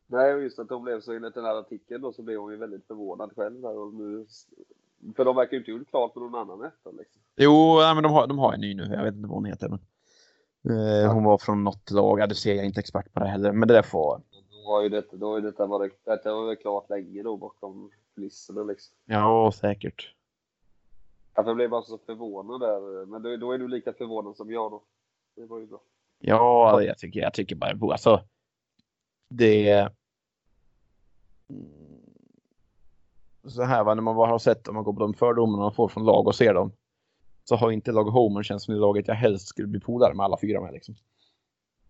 Nej, och just att hon blev så enligt den här artikeln då så blev hon ju väldigt förvånad själv där och nu. För de verkar ju inte gjort klart för någon annan etta liksom. Jo, nej, men de har, de har en ny nu. Jag vet inte vad hon heter. Men... Eh, hon var från något lag. Ja, det ser jag inte expert på det heller. Men det där får, har ju detta, då har ju detta varit, detta var klart länge då bakom kulisserna liksom. Ja, säkert. Ja, jag blev bara så förvånad där. Men då, då är du lika förvånad som jag då. Det var ju bra. Ja, jag tycker, jag tycker bara, alltså. Det. Så här va, när man bara har sett, om man går på de fördomarna man får från lag och ser dem. Så har inte lag Homer känns som det laget jag helst skulle bli polare med alla fyra med liksom.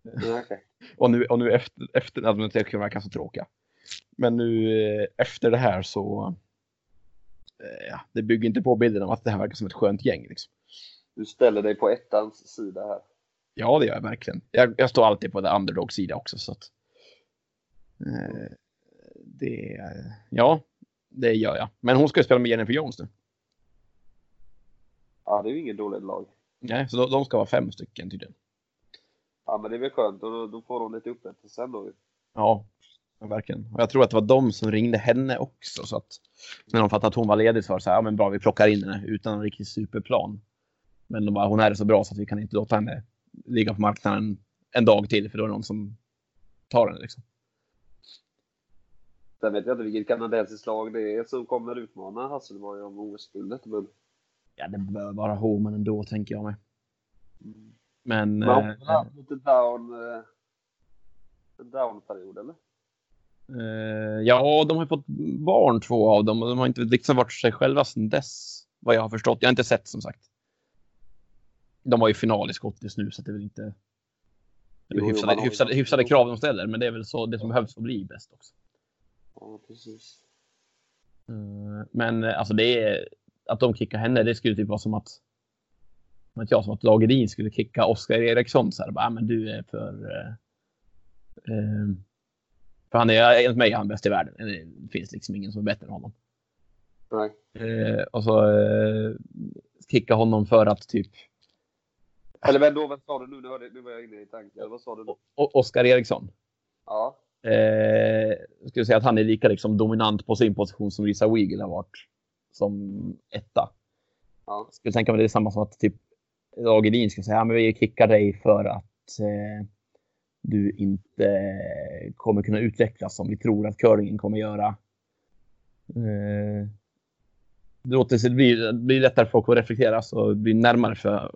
okay. och nu, och nu efter, efter alltså, det kan verka så tråkiga. Men nu eh, efter det här så. Eh, ja, det bygger inte på bilden av att det här verkar som ett skönt gäng. Liksom. Du ställer dig på ettans sida här. Ja, det gör jag verkligen. Jag, jag står alltid på the underdog sida också. Så att, eh, det, ja, det gör jag. Men hon ska ju spela med Jennifer Jones nu. Ja, det är ju inget dåligt lag. Nej, så de, de ska vara fem stycken tydligen. Ja, men det är väl skönt och då, då får hon lite upprättelse sen då. Ja, verkligen. Och jag tror att det var de som ringde henne också. Så att när de fattade att hon var ledig så var det så här, ja men bra, vi plockar in henne utan en riktig superplan. Men de bara, hon är så bra så att vi kan inte låta henne ligga på marknaden en dag till för då är det någon som tar henne liksom. Sen vet jag inte vilket kanadensiskt lag det är som kommer utmana Hasselborg om OS-guldet. Men... Ja, det bör vara Homan ändå, tänker jag med. Mm. Men... Men haft lite down, eh, down-period, eller? Eh, ja, de har fått barn, två av dem. Och de har inte liksom varit sig själva sedan dess, vad jag har förstått. Jag har inte sett, som sagt. De var ju final i Skottis nu, så det är väl inte... Det är jo, hyfsade, jo, hyfsade, hyfsade krav de ställer, men det är väl så det som behövs för att bli bäst också. Ja, precis. Eh, men alltså det är... Att de kickar henne, det skulle typ vara som att att jag som att Lagerin skulle kicka Oskar Eriksson så här, bara, ah, men du är för... Eh, eh, för han är, enligt mig han bäst i världen. Det finns liksom ingen som är bättre än honom. Nej. Eh, och så eh, kicka honom för att typ... Eller men då, vad sa du nu? Nu, hörde, nu var jag inne i tanken. Vad sa du? Oskar Eriksson. Ja. Eh, skulle säga att han är lika liksom, dominant på sin position som Risa Weagle har varit som etta. Ja. Skulle tänka mig det är samma som att typ Lagerin ska säga ja, vi kickar dig för att eh, du inte kommer kunna utvecklas som vi tror att curlingen kommer göra. Eh, det, låter, det, blir, det blir lättare för folk att reflektera så det blir närmare för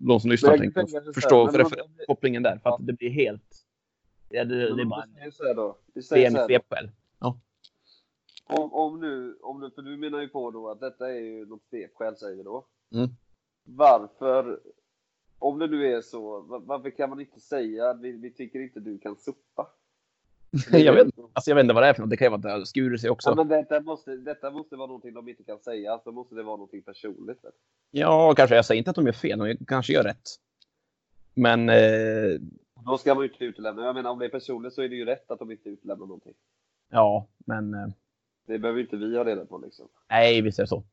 de som lyssnar tänker, att förstå för, för, kopplingen där. För att det blir helt... Ja, det, det är bara en svepskäl. Ja. Om, om, nu, om nu, för du menar ju på då att detta är ju något svepskäl säger vi då. Mm varför, om det nu är så, varför kan man inte säga att vi, vi tycker inte du kan sopa? jag, vet, alltså, jag vet inte vad det är för något. Det kan ju vara att det skurit sig också. Ja, men detta måste, detta måste vara någonting de inte kan säga. Alltså måste det vara någonting personligt. Väl? Ja, kanske. Jag säger inte att de gör fel. De kanske gör rätt. Men eh, Då ska man ju inte utelämna. Jag menar om det är personligt så är det ju rätt att de inte utelämnar någonting. ja, men eh, Det behöver inte vi ha reda på liksom. nej, visst är det så.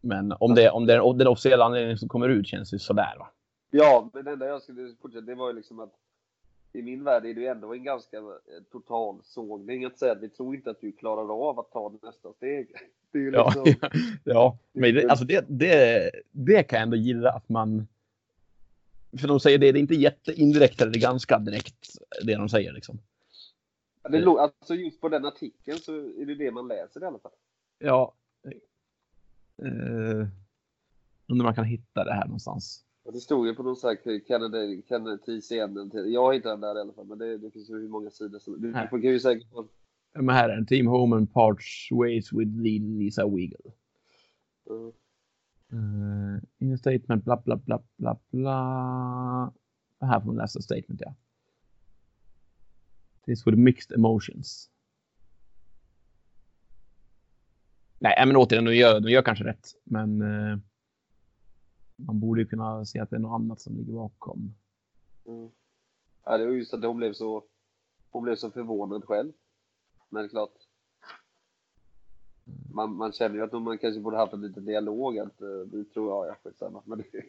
Men om det, om det är den officiella anledningen som kommer ut känns det sådär va? Ja, men det enda jag skulle fortsätta, det var ju liksom att i min värld är det ju ändå en ganska eh, total sågning att säga att vi tror inte att du klarar av att ta nästa steg. Det är ju Ja, liksom, ja. Men det, alltså det, det, det kan jag ändå gilla att man... För de säger det, det är inte jätteindirekt eller det är ganska direkt det de säger liksom. det, alltså just på den artikeln så är det det man läser i alla fall. Ja. Uh, undrar om man kan hitta det här någonstans. Och det stod ju på någon sån här Canada TCN. Jag hittar den där i alla fall, men det, det finns ju hur många sidor som... Du kan ju säkert... Men här är en Team Homan parts ways with Lisa Wiggle. Uh, Uh, in statement, bla bla bla bla bla. Här får man läsa statement, ja. This with mixed emotions. Nej, men återigen, de gör, de gör kanske rätt. Men eh, man borde ju kunna se att det är något annat som ligger bakom. mm. Ja, det var just att hon blev så... Hon blev så förvånad själv. Men det är klart. Man, man känner ju att man kanske borde haft en liten dialog. Att, eh, det tror jag, jag skitsamma. Men det,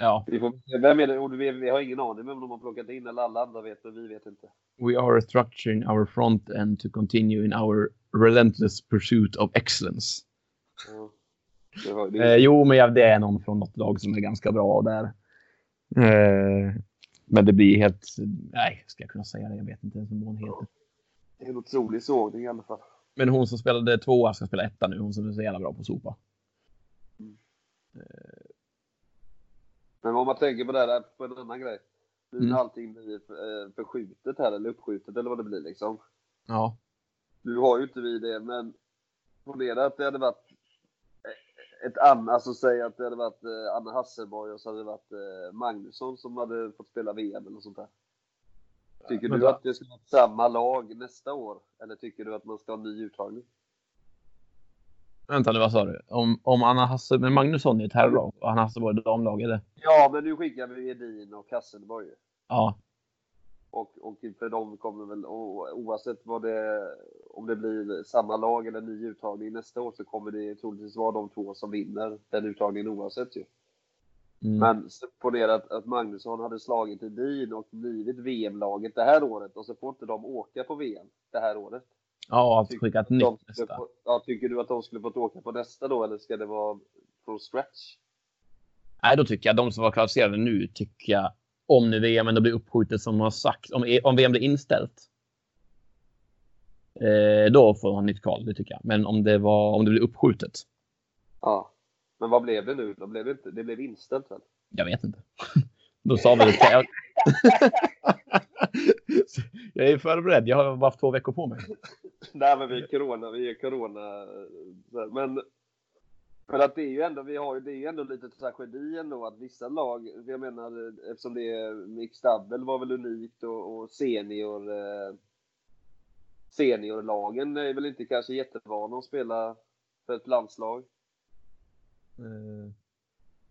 Ja, vi får, vem är det? Vi, vi har ingen aning om de har plockat in eller alla andra vet och vi vet inte. we are structuring our front end to continue in our relentless pursuit of excellence. Ja. Det var, det, Eh, jo, men det är någon från något lag som är ganska bra där. Eh, men det blir helt... Nej, ska jag kunna säga det? Jag vet inte ens vad hon heter. det är en otrolig sågning i alla fall. Men hon som spelade tvåa ska spela etta nu. Hon som är så jävla bra på sopa. Men om man tänker på det här på en annan grej. Nu Mm. när allting blir eh, förskjutet här eller uppskjutet eller vad det blir liksom. Ja. Nu har ju inte vi det, men ponera att det hade varit ett annat, alltså säg att det hade varit eh, Anna Hasselborg och så hade det varit eh, Magnusson som hade fått spela VM eller sånt där. Tycker Men du då- att det ska vara samma lag nästa år? Eller tycker du att man ska ha en ny uttagning? Vänta nu, vad sa du? Om, om Anna Hasse... Men Magnusson är ett herrlag och Anna Hasselborg är damlag, eller? Ja, men nu skickar vi Edin och Hasselborg. Ja. Och, och för de kommer väl, oavsett vad det, om det blir samma lag eller ny uttagning nästa år så kommer det troligtvis vara de två som vinner den uttagningen oavsett ju. Mm. Men ponera att, att Magnusson hade slagit Edin och blivit VM-laget det här året och så får inte de åka på VM det här året. Ja, att Tycker skicka ett de nytt nästa. få, ja, tycker du att de skulle fått åka på nästa då eller ska det vara från scratch? Nej, då tycker jag de som var kvalificerade nu tycker jag om nu VM ändå blir uppskjutet som har sagt, om, om VM blir inställt. Eh, då får han nytt kval, det tycker jag. Men om det var om det blir uppskjutet. Ja. Men vad blev det nu? Då blev det, inte, det blev inställt väl? Jag vet inte. Då sa vi det. Jag... är förberedd. Jag har bara haft två veckor på mig. Nej men vi är corona, vi är corona. Men, men att det är ju ändå, vi har ju, det är ju ändå lite tragedi ändå att vissa lag, för jag menar eftersom det är mixed double var väl unikt och, och senior eh, seniorlagen är väl inte kanske jättevana att spela för ett landslag. Eh,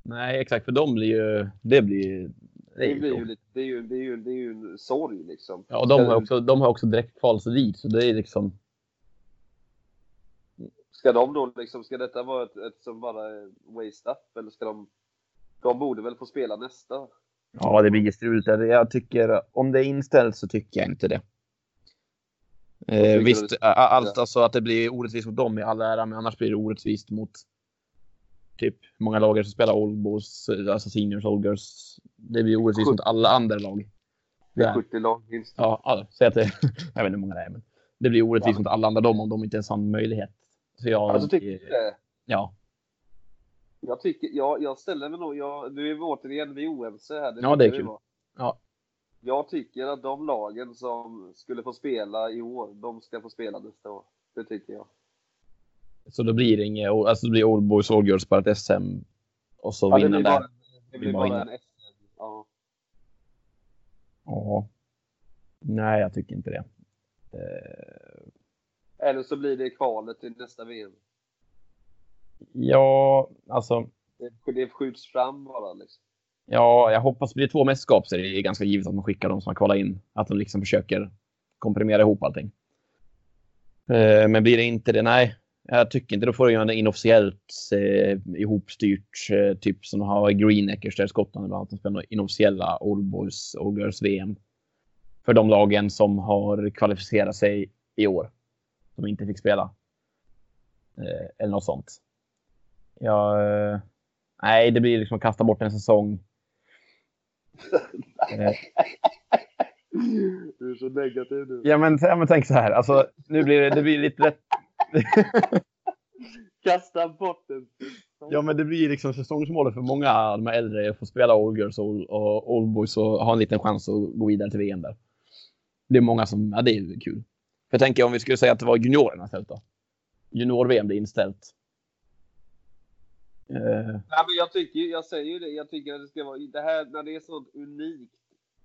nej, exakt. För de blir ju... Det blir... Det är Det ju blir ju tråkigt. lite, det är ju, det är ju, det är ju en sorg liksom. Ja, och de har också, de har också direktkval så det är liksom... Ska de då liksom, ska detta vara ett, ett som bara waste up eller ska de, de borde väl få spela nästa? Ja, det blir struligt. Jag tycker, om det är inställt så tycker jag inte det. Eh, visst, a- allt alltså att det blir orättvist mot dem i all ära, men annars blir det orättvist mot typ många lag är det som spelar Oldbos, alltså seniors, old girls. Det blir orättvist mot alla andra lag. Det är Ja. 70 lag minst. Ja, ja säg att det, jag vet inte hur många det är, men det blir orättvist Ja. mot alla andra dem om de inte ens har en möjlighet. Så jag, Alltså tycker det? ja, Jag tycker, jag, jag ställer mig nog, jag, nu är vi återigen vi är oense här. Ja, det är kul. Ja. Jag tycker att de lagen som skulle få spela i år, de ska få spela nästa år. Det tycker jag. Så då blir det inget, alltså det blir Old Boys, Old Girls, bara ett SM och så Ja, blir där. det Vi blir bara en SM. Ja. Ja. Nej, jag tycker inte det. Eh, Eller så blir det kvalet till nästa VM. ja, alltså. Det, det skjuts fram bara liksom. Ja, jag hoppas blir det två mästerskap så är det ganska givet att man skickar de som har kvalat in. Att de liksom försöker komprimera ihop allting. Eh, men blir det inte det, nej. Jag tycker inte. Då får du göra inofficiellt eh, ihopstyrt. Eh, typ som de har i Greenacres där i Skottland. Att de spelar inofficiella Old Boys Old Girls VM. För de lagen som har kvalificerat sig i år. Som inte fick spela. Eh, eller något sånt. Ja, eh, nej, det blir liksom att kasta bort en säsong. Eh, Du är så negativ nu. Ja men, ja, men tänk så här. Alltså, nu blir det, det blir lite rätt. Kasta bort den. Ja men det blir liksom säsongsmålet för många av de här äldre att få spela Old Girls och, och Old Boys och ha en liten chans att gå vidare till VM där. Det är många som, ja det är kul. För jag tänker om vi skulle säga att det var juniorerna istället då. Junior-VM blir inställt. Eh, Nej, men jag tycker jag säger ju det. Jag tycker att det ska vara det här när det är sånt unikt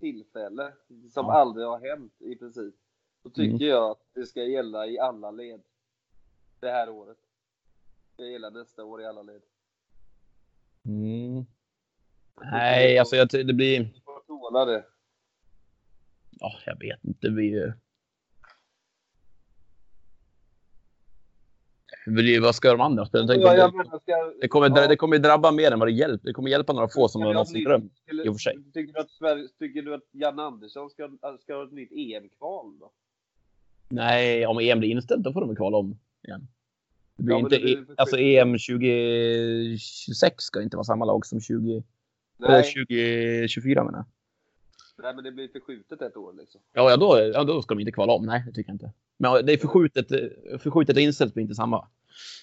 tillfälle som Ja. aldrig har hänt i princip. Så tycker Mm. jag att det ska gälla i alla led. Det här året. Det gälla nästa år i alla led. mm. Nej, alltså jag, det blir... Tåla det. Ja, jag vet inte. Det blir ju... Det blir ju- Vad ska de andra spela? Ja, jag ska, det, kommer, ja. det kommer drabba mer än vad det hjälper. Det kommer hjälpa några få som har vi ha nått sin nytt- dröm. skulle- i och för sig. Tycker du att, Sverige, tycker du att Jan Andersson ska, ska ha ett nytt EM-kval då? Nej, om EM blir inställt då får de kvala om igen. Det blir Ja, inte, det för alltså. EM 2026 ska inte vara samma lag som 20, eller Nej, 2024 menar jag. nej, men det blir förskjutet ett år liksom. Ja, ja, då, ja, då ska de inte kvala om. Nej, det tycker jag inte. Men det är förskjutet, eh, förskjutet och inställt blir inte samma.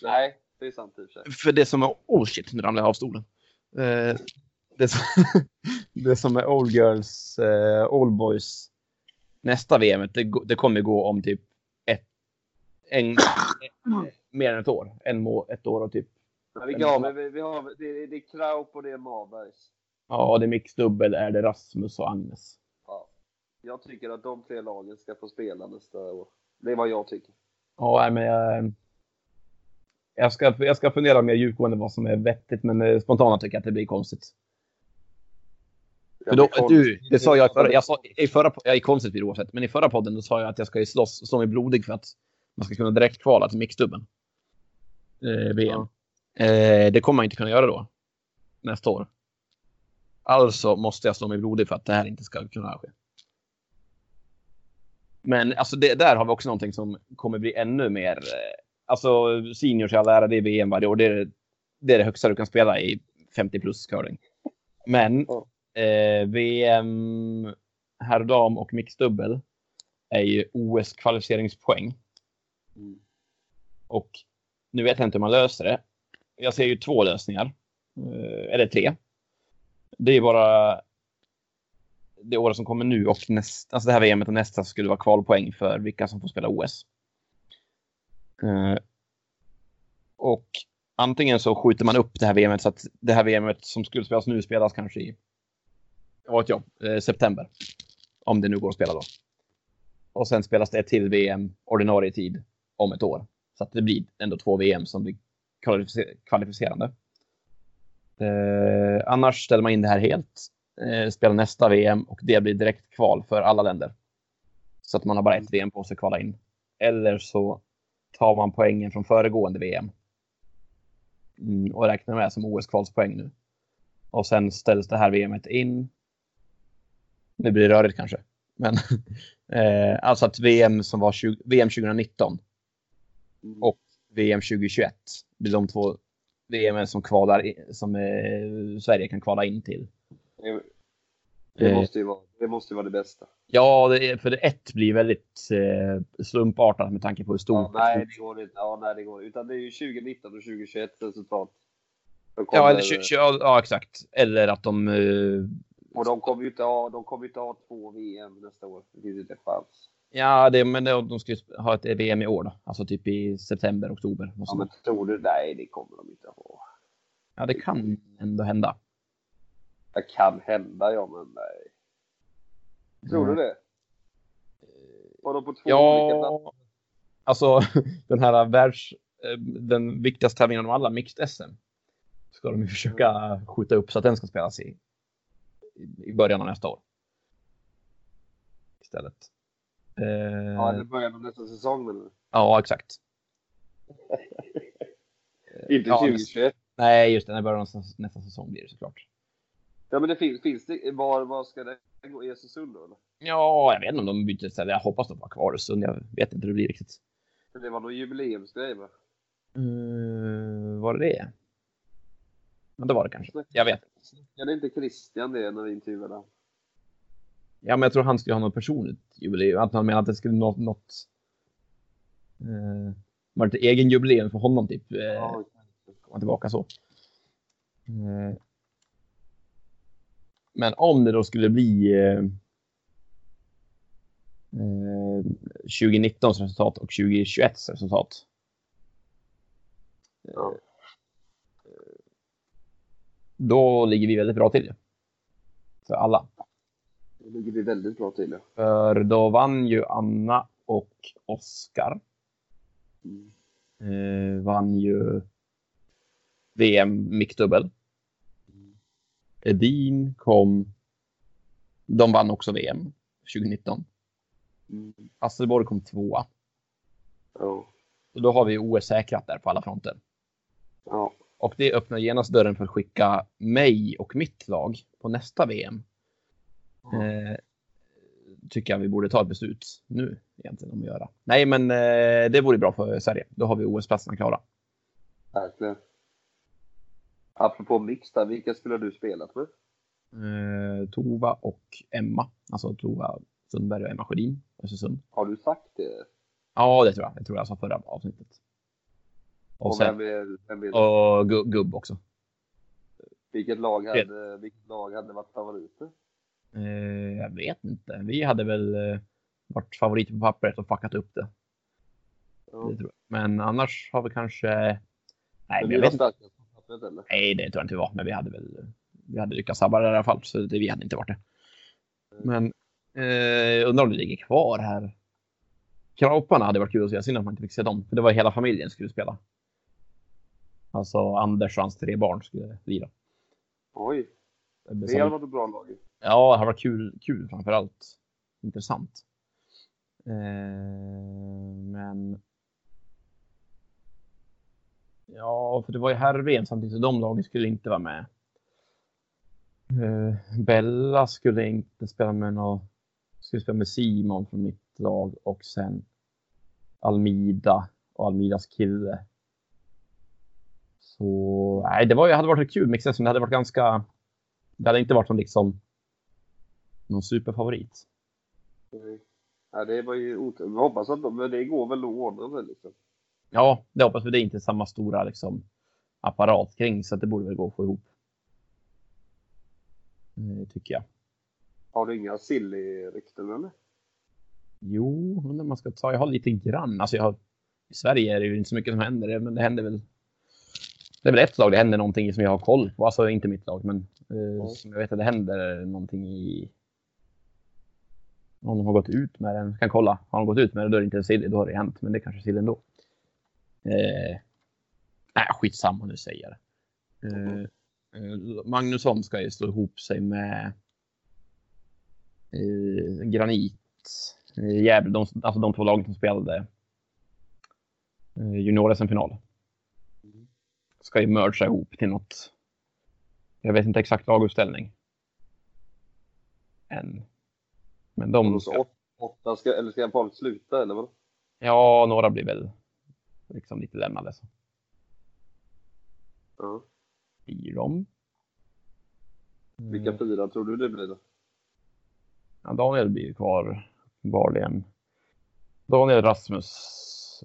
Nej, det är sant i och för sig. För det som är... Oh shit, nu ramlade jag av stolen. Eh, det, som, det som är Old Girls, eh, Old Boys nästa VM, det, det kommer gå om typ en, mer än ett år. En må, ett år och typ... Men vilka har vi? Vi, vi har, det, är- det är Kraup och det är Marbergs. Ja, det är mixdubbel, är det Rasmus och Agnes. Ja. Jag tycker att de tre lagen ska få spela nästa år. Det är vad jag tycker. Ja, men jag... Jag ska, jag ska fundera mer djupgående vad som är vettigt, men eh, spontant tycker jag att det blir konstigt. För då, du, det sa jag i förra, jag sa, i förra, ja, i konstigt blir det oavsett, men i förra podden då sa jag att jag ska ju slåss, slå mig blodig för att man ska kunna direkt kvala till mixdubben. Eh, VM. Eh, det kommer man inte kunna göra då. Nästa år. Alltså måste jag slå mig blodig för att det här inte ska kunna ske. Men alltså det, där har vi också någonting som kommer bli ännu mer. Eh, alltså seniors i all ära, det är VM varje år. Det är, det är det högsta du kan spela i 50 plus curling. Men Ja. eh, VM herr dam och mixdubbel är ju OS kvalificeringspoäng. Mm. Och nu vet jag inte hur man löser det. Jag ser ju två lösningar. Eh, eller tre. Det är bara det året som kommer nu och nästa, alltså det här VMet och nästa skulle vara kvalpoäng för vilka som får spela OS. Eh, och antingen så skjuter man upp det här VMet så att det här VMet som skulle spelas nu spelas kanske i vad vet jag, eh, september. Om det nu går att spela då. Och sen spelas det ett till VM ordinarie tid om ett år. Så att det blir ändå två VM som blir kvalificerande. Eh, annars ställer man in det här helt. Eh, spelar nästa VM och det blir direkt kval för alla länder. Så att man har bara ett VM på sig att kvala in. Eller så tar man poängen från föregående VM. Mm, och räknar med som OS-kvalspoäng nu. Och sen ställs det här VMet in. Nu blir det rörigt kanske. Men eh, alltså att VM som var 20, VM 2019 och VM 2021 blir de två VM som kvalar som eh, Sverige kan kvala in till. Det, det, Eh. måste ju vara, det måste ju vara det bästa. Ja, det är, för det ett blir väldigt eh, slumpartat med tanke på hur Ja, stort. nej, det går inte. Ja, nej, det går Utan det är ju 2019 och 2021 resultat. Ja, eller, tju- tju- ja, ja, exakt. Eller att de... Eh, Och de kommer ju inte ha, de kommer inte ha två VM nästa år. Det finns inte en chans. Ja, det, men de ska ju ha ett VM i år då. Alltså typ i september, oktober. Ja, men tror du? Nej, det kommer de inte ha. ja, det kan ändå hända. Det kan hända, ja, men nej. Tror du det? Vadå på två olika platser? Ja, alltså den här världs... eh, Den viktigaste tävlingen av alla, Mixed SM, ska de ju försöka skjuta upp så att den ska spelas i, i början av nästa år. Istället. Eh, Ja, det börjar av nästa säsong menar du? ja, exakt. Inte Ja, 2021. Nej, just det. När början av nästa, nästa säsong blir det såklart. Ja, men det finns, finns det, var, var ska det gå? I Östersund då eller? Ja, jag vet inte om de byter ställe. Jag hoppas de var kvar i Sund. Jag vet inte hur det blir riktigt. Det var någon jubileumsgrej va? Uh, var det det? Ja, det var det kanske. Jag vet. Ja, det är inte Christian det när vi intervjuade honom? Ja, men jag tror han skulle ha något personligt jubileum. Att han menade att det skulle något... något uh, var ett egen jubileum för honom typ? Uh, Ja, komma tillbaka så. Eh, Men om det då skulle bli eh, eh, 2019 resultat och 2021 resultat. Ja. Då ligger vi väldigt bra till. För alla. Det ligger vi väldigt bra till. Ja. För då vann ju Anna och Oskar. Mm. Eh, vann ju VM mickdubbel. Edin kom. De vann också VM 2019. Mm. Hasselborg kom tvåa. Ja. Och då har vi OS säkrat där på alla fronter. Ja. Och det öppnar genast dörren för att skicka mig och mitt lag på nästa VM. Eh, tycker jag vi borde ta ett beslut nu egentligen om att göra. Nej, men eh, det vore bra för Sverige. Då har vi OS-platserna klara. Verkligen. Apropå mix där, vilka skulle du spelat med? Eh, Tova och Emma. Alltså Tova Sundberg och Emma Sjödin. Östersund. Har du sagt det? Ja, det tror jag. Det tror jag sa förra avsnittet. Och, Och sen, vem är, vem är och Gu- Gubb också. vilket, lag hade, vilket lag hade varit favoriter? Eh, jag vet inte. Vi hade väl eh, varit favoriter på pappret och fuckat upp det. Ja. det. Men annars har vi kanske... Nej, Men vi vet inte. starkast på pappret eller? Nej, det tror jag inte vi var. Men vi hade väl... Vi hade lyckats snabbare i alla fall, så det, vi hade inte varit det. Men eh, undrar om det ligger kvar här. Krauparna hade varit kul att se. Synd att man inte fick se dem. För det var hela familjen skulle spela. Alltså Anders och hans tre barn skulle lira. Oj, Det det hade varit bra lag. Ja, det har varit kul, kul framför allt. Intressant. Eh, men... Ja, för det var ju herr samtidigt, så de lagen skulle inte vara med. Eh, Bella skulle inte spela med någon... Skulle spela med Simon från mitt lag och sen Almida och Almidas kille. Så nej, det var, ju- hade varit kul med men det hade varit ganska... Det hade inte varit som liksom någon superfavorit. Mm. Ja, det var ju otur. Vi hoppas att de, det går väl att ordna det liksom. Ja, det hoppas vi. Det är inte samma stora liksom, apparat kring, så att det borde väl gå att få ihop. Eh, tycker jag. Har du inga silly-rykten eller? Jo, undrar man ska ta. Jag har lite grann. Alltså jag har, I Sverige är det ju inte så mycket som händer, men det händer väl. Det är väl ett lag det händer någonting som jag har koll på. Alltså inte mitt lag, men eh, som jag vet att det händer någonting i. Om de har gått ut med den. Kan kolla. Har de gått ut med den då är det inte en sill Då har det hänt, men det är kanske sill ändå. Eh, nej, skitsamma nu säger jag det. Eh, eh, Magnusson ska ju slå ihop sig med eh, Granit. Eh, Gävle, de, alltså de två lagen som spelade eh, junior-SM-final. Ska ju mergea ihop till något. Jag vet inte exakt laguppställning. Än. Men de så åt, åtta ska, eller ska folk sluta eller vad? ja, några blir väl liksom lite lämnade. Så Ja. blir de. Vilka Mm. fyra tror du det blir då? Ja, Daniel blir kvar uppenbarligen. Daniel Rasmus,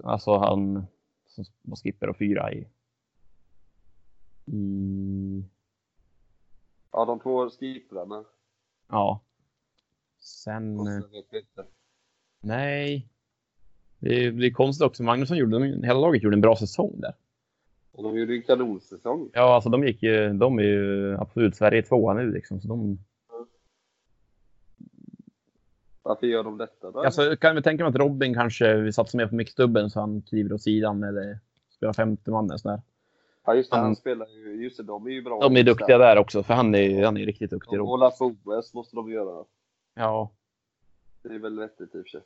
alltså han som var skipper och fyra i. i Ja, de två skiprarna. ja. Sen, Och sen vet vi inte. nej. Det blir konstigt också. Magnusson gjorde, de- hela laget gjorde en bra säsong där. Och de gjorde ju en kanonsäsong. Ja, alltså de gick ju, de är ju absolut Sverige tvåa nu liksom, så de. Varför gör de detta då? Alltså, kan vi tänka mig att Robin kanske vill satsa mer på mixdubben så han kliver åt sidan eller spelar femte man eller sådär. ja, just det. Han han- spelar ju... Just det, de är ju bra. De är duktiga där också, för han är, han är riktigt duktig. Robin. håller på OS måste de göra. Ja, Det är väl vettigt i och för sig.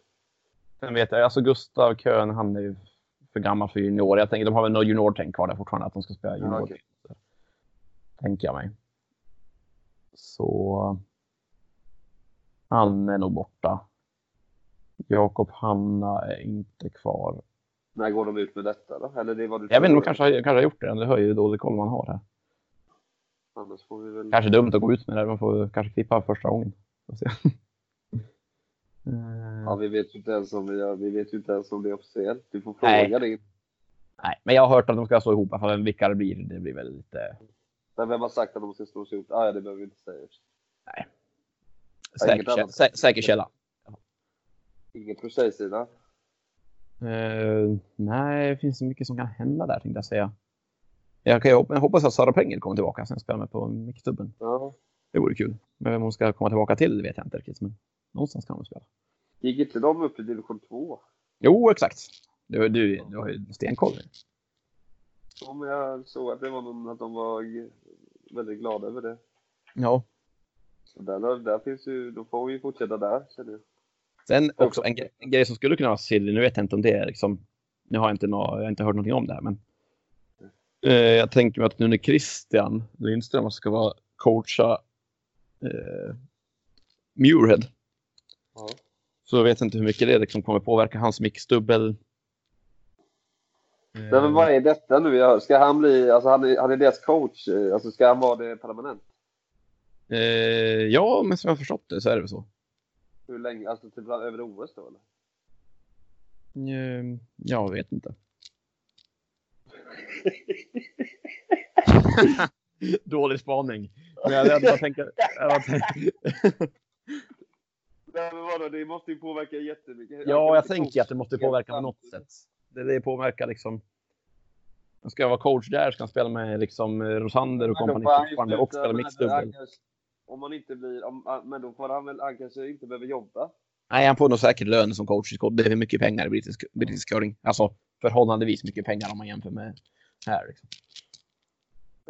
sen vet jag, alltså Gustav Kön, han är ju för gammal för junior. Jag tänker, de har väl något juniortänk kvar där fortfarande, att de ska spela junior. Ja, okej. Tänker jag mig. Så... Han är nog borta. Jakob Hanna är inte kvar. När går de ut med detta då? Eller det är vad du Jag vet inte, de kanske, kanske har gjort det. Det hör ju dålig koll man har här. Annars får vi väl... Kanske dumt att gå ut med det. Man får kanske klippa första gången. Eh, Ja, vi vet ju inte ens om vi, vi vet inte ens om det är officiellt. Du får Nej. fråga det. Nej, men jag har hört att de ska slå ihop. Alltså, vilka det blir, det blir väl lite Men vem har sagt att de ska slås ihop? Ah, ja, det behöver vi inte säga. säker, inget annat. sä, säker källa. Inget på tjejsidan. Eh, nej, det finns så mycket som kan hända där tänkte jag säga. Jag, kan, jag hoppas att Sara Pengel kommer tillbaka sen spelar med på mixtubben. Ja. Det vore kul. Men vem hon ska komma tillbaka till vet jag inte riktigt. Men någonstans kan hon spela. Gick inte de upp i division 2? Jo, exakt. Du, du, du har ju stenkoll. Om jag såg att det var någon, att de var väldigt glada över det. Ja. Så där, där finns ju, då får vi fortsätta där känner jag. Sen också en, gre- en grej som skulle kunna vara silly, nu vet jag inte om det är liksom, nu har jag inte, nå, jag har inte hört någonting om det här, men eh, jag tänker mig att nu när Christian Lindström ska vara coacha eh, Muirhead Ja. så vet jag inte hur mycket det liksom kommer påverka hans mixdubbel. Eh, Nej, men vad är detta nu? Jag- Ska han bli, alltså han är, han är deras coach, eh, alltså ska han vara det permanent? eh, ja, men som jag har förstått det så är det väl så. Hur länge, alltså typ över OS då eller? Eh, jag vet inte. Dålig spaning. Jag, jag bara tänker... Jag bara tänker Nej men vadå, det måste ju påverka jättemycket. Ja, jag tänker att det måste påverka på något sätt. Det, det påverkar liksom... Ska jag vara coach där ska han spela med liksom Rosander och kompani fortfarande och spela mixdubbel. Om man inte blir, om, men då får han väl, han kanske inte behöver jobba. Nej, han får nog säkert lön som coach i. Det är mycket pengar i brittisk, brittisk curling. Alltså förhållandevis mycket pengar om man jämför med här. Liksom.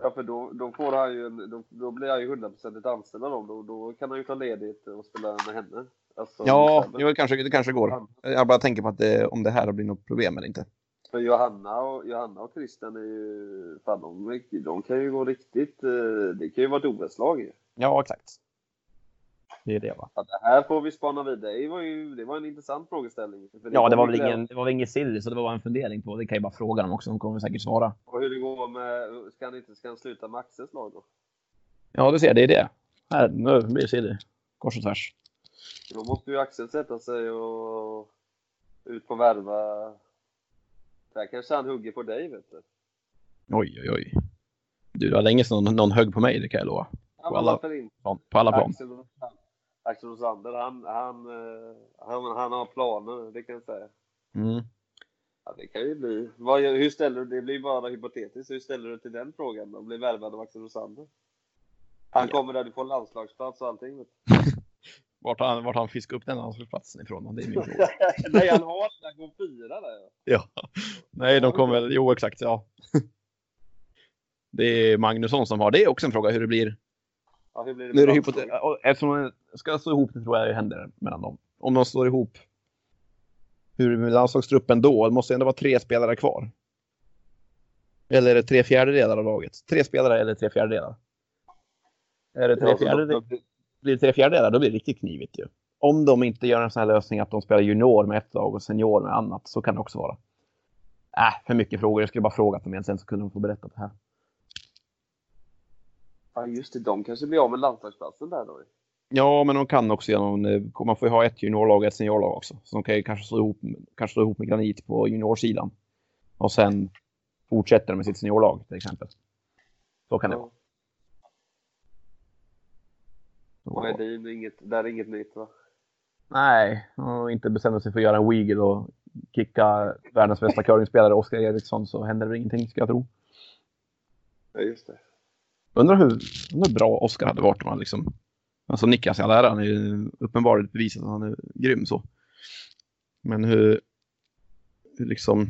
Ja, för då, då får han ju, en, då, då blir han ju hundraprocentigt anställd av dem. Då, då kan han ju ta ledigt och spela med henne. Alltså, Ja, jo, kanske, det kanske går. Jag bara tänker på att det, om det här blir något problem eller inte. För Johanna och, Johanna och Christian är ju, fan de, de kan ju gå riktigt, eh, det kan ju vara ett OS-lag. Ja, exakt. Det är det va? Ja, det här får vi spana vidare. Det var ju, det var en intressant frågeställning. För Ja, det var väl ingen, det var väl ingen silly, så det var bara en fundering på. Det kan jag bara fråga dem också. De kommer säkert svara. Och hur det går med, ska han inte, ska han sluta med Axels lag då? Ja, du ser, det är det. Här, nu blir det silly. Kors och tvärs. Då måste ju Axel sätta sig och ut på värva. Där kanske han hugger på dig vet du. Oj, oj, oj. Du, det var länge sedan någon, någon högg på mig, det kan jag lova. Ja, På alla-? På på alla plan. Axel, Axel Rosander, han, han, eh, han, han har planer, det kan jag säga. Mm. Ja, det kan ju bli. Vad, hur ställer du, det blir bara hypotetiskt, hur ställer du till den frågan då? Blir värvad av Axel Rosander? Han Ja. kommer där, du får landslagsplats och allting. Vart har han, vart han fiskat upp den anslagsplatsen ifrån? Det är min fråga. Nej, han har den, han går fyra där. ja. Nej, de kommer väl... Jo, exakt. Ja. Det är Magnusson som har. Det är också en fråga hur det blir. Ja, hur blir det Nu är det med hypote- landslaget? och Eftersom de ska slå ihop det tror jag det händer mellan dem. Om de slår ihop hur med landslagstruppen då? Det måste ändå vara tre spelare kvar. Eller är det tre fjärdedelar av laget? Tre spelare eller tre fjärdedelar? Är det tre fjärdedelar? Blir det tre fjärdedelar då blir det riktigt knivigt ju. Om de inte gör en sån här lösning att de spelar junior med ett lag och senior med annat så kan det också vara. Äh, för mycket frågor. Jag skulle bara fråga dem igen sen så kunde de få berätta det här. Ja, just det. De kanske blir av med landslagsplatsen där då. Ja, men de kan också genom, eh, man får ju ha ett juniorlag och ett seniorlag också. Så de kan ju kanske slå ihop, kanske slå ihop med Granit på juniorsidan. Och sen fortsätter de med sitt seniorlag till exempel. Så kan det vara. Och Edin, inget, där är inget nytt va? Nej, och inte bestämde sig för att göra en wiggle och kicka världens bästa curlingspelare Oskar Eriksson så händer det ingenting ska jag tro. Ja, just det. Undrar hur, undrar bra Oskar hade varit om han liksom Alltså Niklas all ära, han är ju uppenbarligen bevisat att han är grym så. Men hur, hur liksom...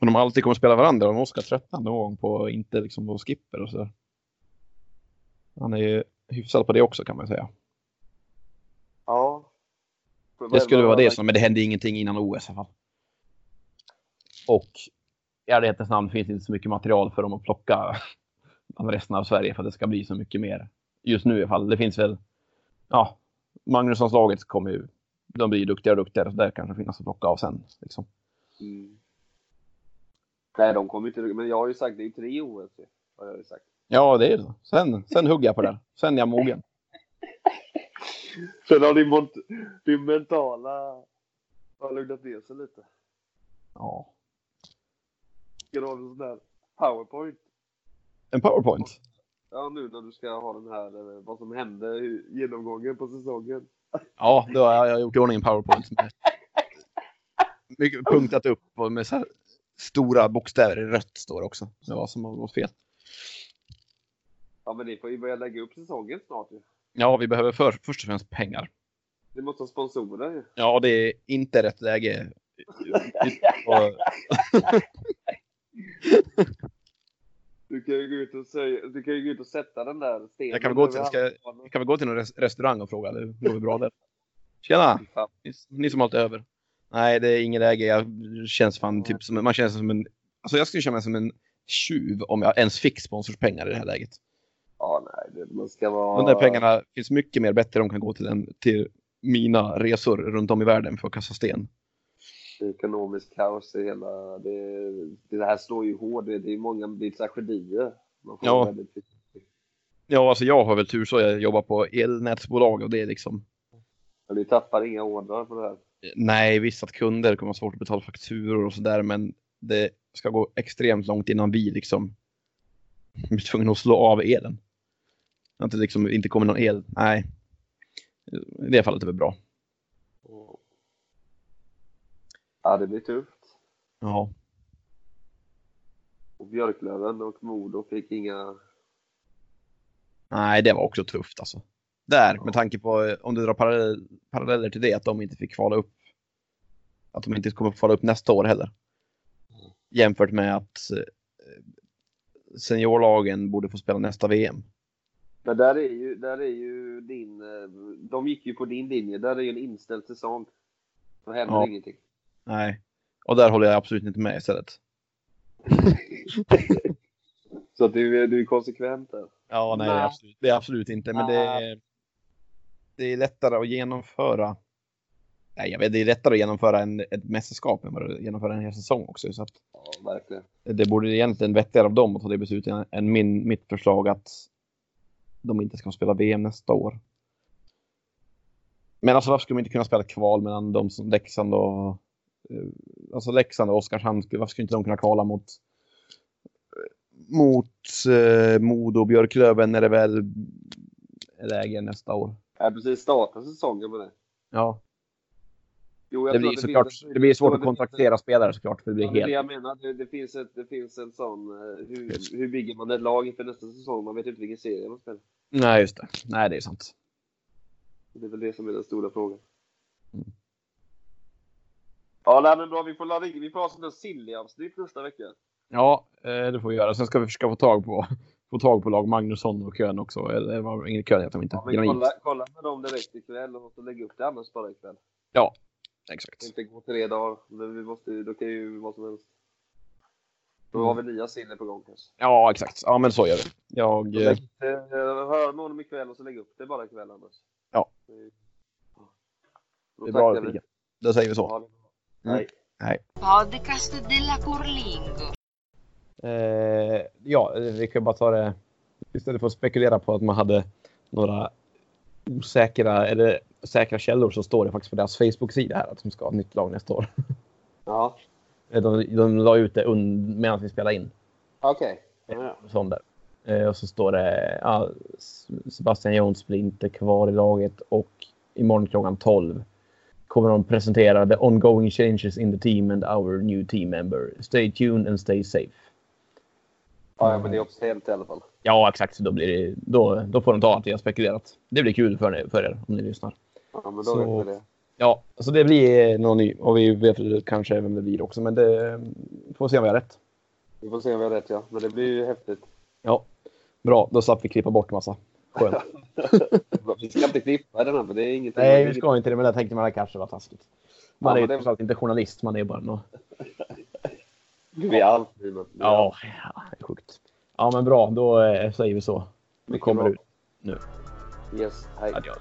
Om de alltid kommer att spela varandra, om Oskar tröttnar någon gång på inte liksom vara skipper och sådär. Han är ju hyfsad på det också kan man säga. Ja. Det skulle vara det som, men det hände ingenting innan OS i alla fall. Och i ärlighetens namn finns det inte så mycket material för dem att plocka av resten av Sverige för att det ska bli så mycket mer. Just nu i alla fall. Det finns väl, ja, Magnussons laget kommer ju, de blir duktigare och duktigare så där kanske finnas att plocka av sen. Liksom. Mm. Nej, de kommer inte... Men jag har ju sagt det är tre OS. Har jag ju sagt. Ja, det är det. Sen, sen hugger jag på det. Sen är jag mogen. Sen har din, din mentala har lugnat ner sig lite. Ja. Ska du ha en sån där powerpoint? En powerpoint. Ja, nu när du ska ha den här, eh, vad som hände, genomgången på säsongen. Ja, då har jag gjort i ordning en powerpoint. Med mycket punktat upp och med så stora bokstäver i rött står också. Det var som har gått fel. Ja, men ni får ju börja lägga upp säsongen snart ju. Ja, vi behöver för, först och främst pengar. Ni måste ha sponsorer ju. Ja, det är inte rätt läge. Du kan ju gå ut och, säga, du kan ju gå ut och sätta den där stenen. Jag kan väl gå till- ska- kan vi gå till någon res- restaurang och fråga? Det går väl bra där. Tjena! Ni, ni som alltid är över. Nej, det är ingen läge. Jag känns fan typ som, man känns som en... Alltså jag skulle känna mig som en tjuv om jag ens fick sponsorspengar i det här läget. Ja, nej, det, man ska vara... De där pengarna finns mycket mer bättre. De kan gå till, en, till mina resor runt om i världen för att kasta sten. Ekonomisk kaos i hela... Det, det här slår ju hårt. Det, det är många det är tragedier. Man får Ja. väldigt. Ja, alltså jag har väl tur så. Jag jobbar på elnätsbolag och det är liksom... Men du tappar inga ordrar på det här. Nej, visst att kunder kommer ha svårt att betala fakturor och sådär, men det ska gå extremt långt innan vi liksom blir tvungna att slå av elen. Att det liksom inte kommer någon el. Nej. I det fallet är det bra. Ja, det blir tufft. Ja. Och Björklöven och Modo fick inga... Nej, det var också tufft alltså. Där, med tanke på eh, om du drar parallell, paralleller till det, att de inte fick kvala upp. Att de inte kommer få kvala upp nästa år heller. Jämfört med att eh, seniorlagen borde få spela nästa VM. Men där är ju, där är ju din... eh, De gick ju på din linje. Där är ju en inställd säsong. Då händer Ja. ingenting. Nej. Och där håller jag absolut inte med istället. Så att du, är- du är konsekvent där. Ja, nej, Det, är Nej. absolut, det är absolut inte. Men det är, det är lättare att genomföra. Nej, jag vet, det är lättare att genomföra en, ett mästerskap än att genomföra en hel säsong också. Så att Ja, verkligen. det borde egentligen vettigare av dem att ta det beslutet än- än min, mitt förslag att de inte ska spela VM nästa år. Men alltså varför skulle man inte kunna spela kval mellan de som Leksand och alltså Leksand och Oskarshamn? Varför skulle inte de kunna kvala mot mot eh, Modo och Björklöven när det väl är läge nästa år? Ja, precis. Starta säsongen med det. Ja, Jo, jag det blir att såklart. finns- Det blir svårt jo, att det finns kontraktera spelare såklart för det blir Ja, det är det helt. jag menar. Det, det, finns ett, det finns en sån... eh, Hur, hur bygger man ett lag inför nästa säsong? Man vet inte vilken serie man spelar. Nej, just det. Nej, det är sant. Det är väl det som är den stora frågan. Mm. Ja, nej, men bra. Vi får, ladda vi får ha sån där silly-avsnitt nästa vecka. Ja, eh, det får vi göra. Sen ska vi försöka få tag på, få tag på lag Magnusson och Kön också. Eller var ingen Kön heter de inte. Ja, men kolla, kolla med dem direkt ikväll och så lägga upp det annars bara ikväll. Exakt. Inte gå tre dagar. Men vi måste, ju- då kan ju vad som helst. Då har vi nya silly på gång kanske. Ja, exakt. Ja, men så gör vi. Jag... Eh, eh, hör med honom ikväll och så lägg upp det bara ikväll annars. Ja. Det är bra. vi. Då säger vi så. Mm. Hej. Podcast della Curlingo. Eh, ja, vi kan bara ta det. Istället för att spekulera på att man hade några osäkra eller säkra källor så står det faktiskt på deras Facebook-sida här att de ska ha ett nytt lag nästa år. Ja, Eh, De, de la ut det medan vi spelade in. okej. Ja, Sån där. Eh, och så står det ja, Sebastian Jones blir inte kvar i laget och imorgon klockan 12 kommer de presentera the ongoing changes in the team and our new team member. Stay tuned and stay safe. Ja, men det är officiellt i alla fall. Ja, exakt. Då, blir det, då, då får de ta att vi har spekulerat. Det blir kul för, för er om ni lyssnar. Ja, men då Så- vet vi det. Ja, så det blir någon ny och vi vet kanske vem det blir också, men det får se om vi har rätt. Vi får se om vi har rätt, ja. Men det blir ju häftigt. Ja, bra. Då slapp vi klippa bort massa. Skönt. Vi ska inte klippa den här, för det är ingenting. Nej, vi ska inte det, men jag tänkte man det kanske var taskigt. Man Ja, är ju det- inte journalist, man är bara nå Vi är allt nu. Ja, ja, det är sjukt. Ja, men bra. Då eh, säger vi så. Mycket kommer bra. ut. Nu. Yes, hej. Adios.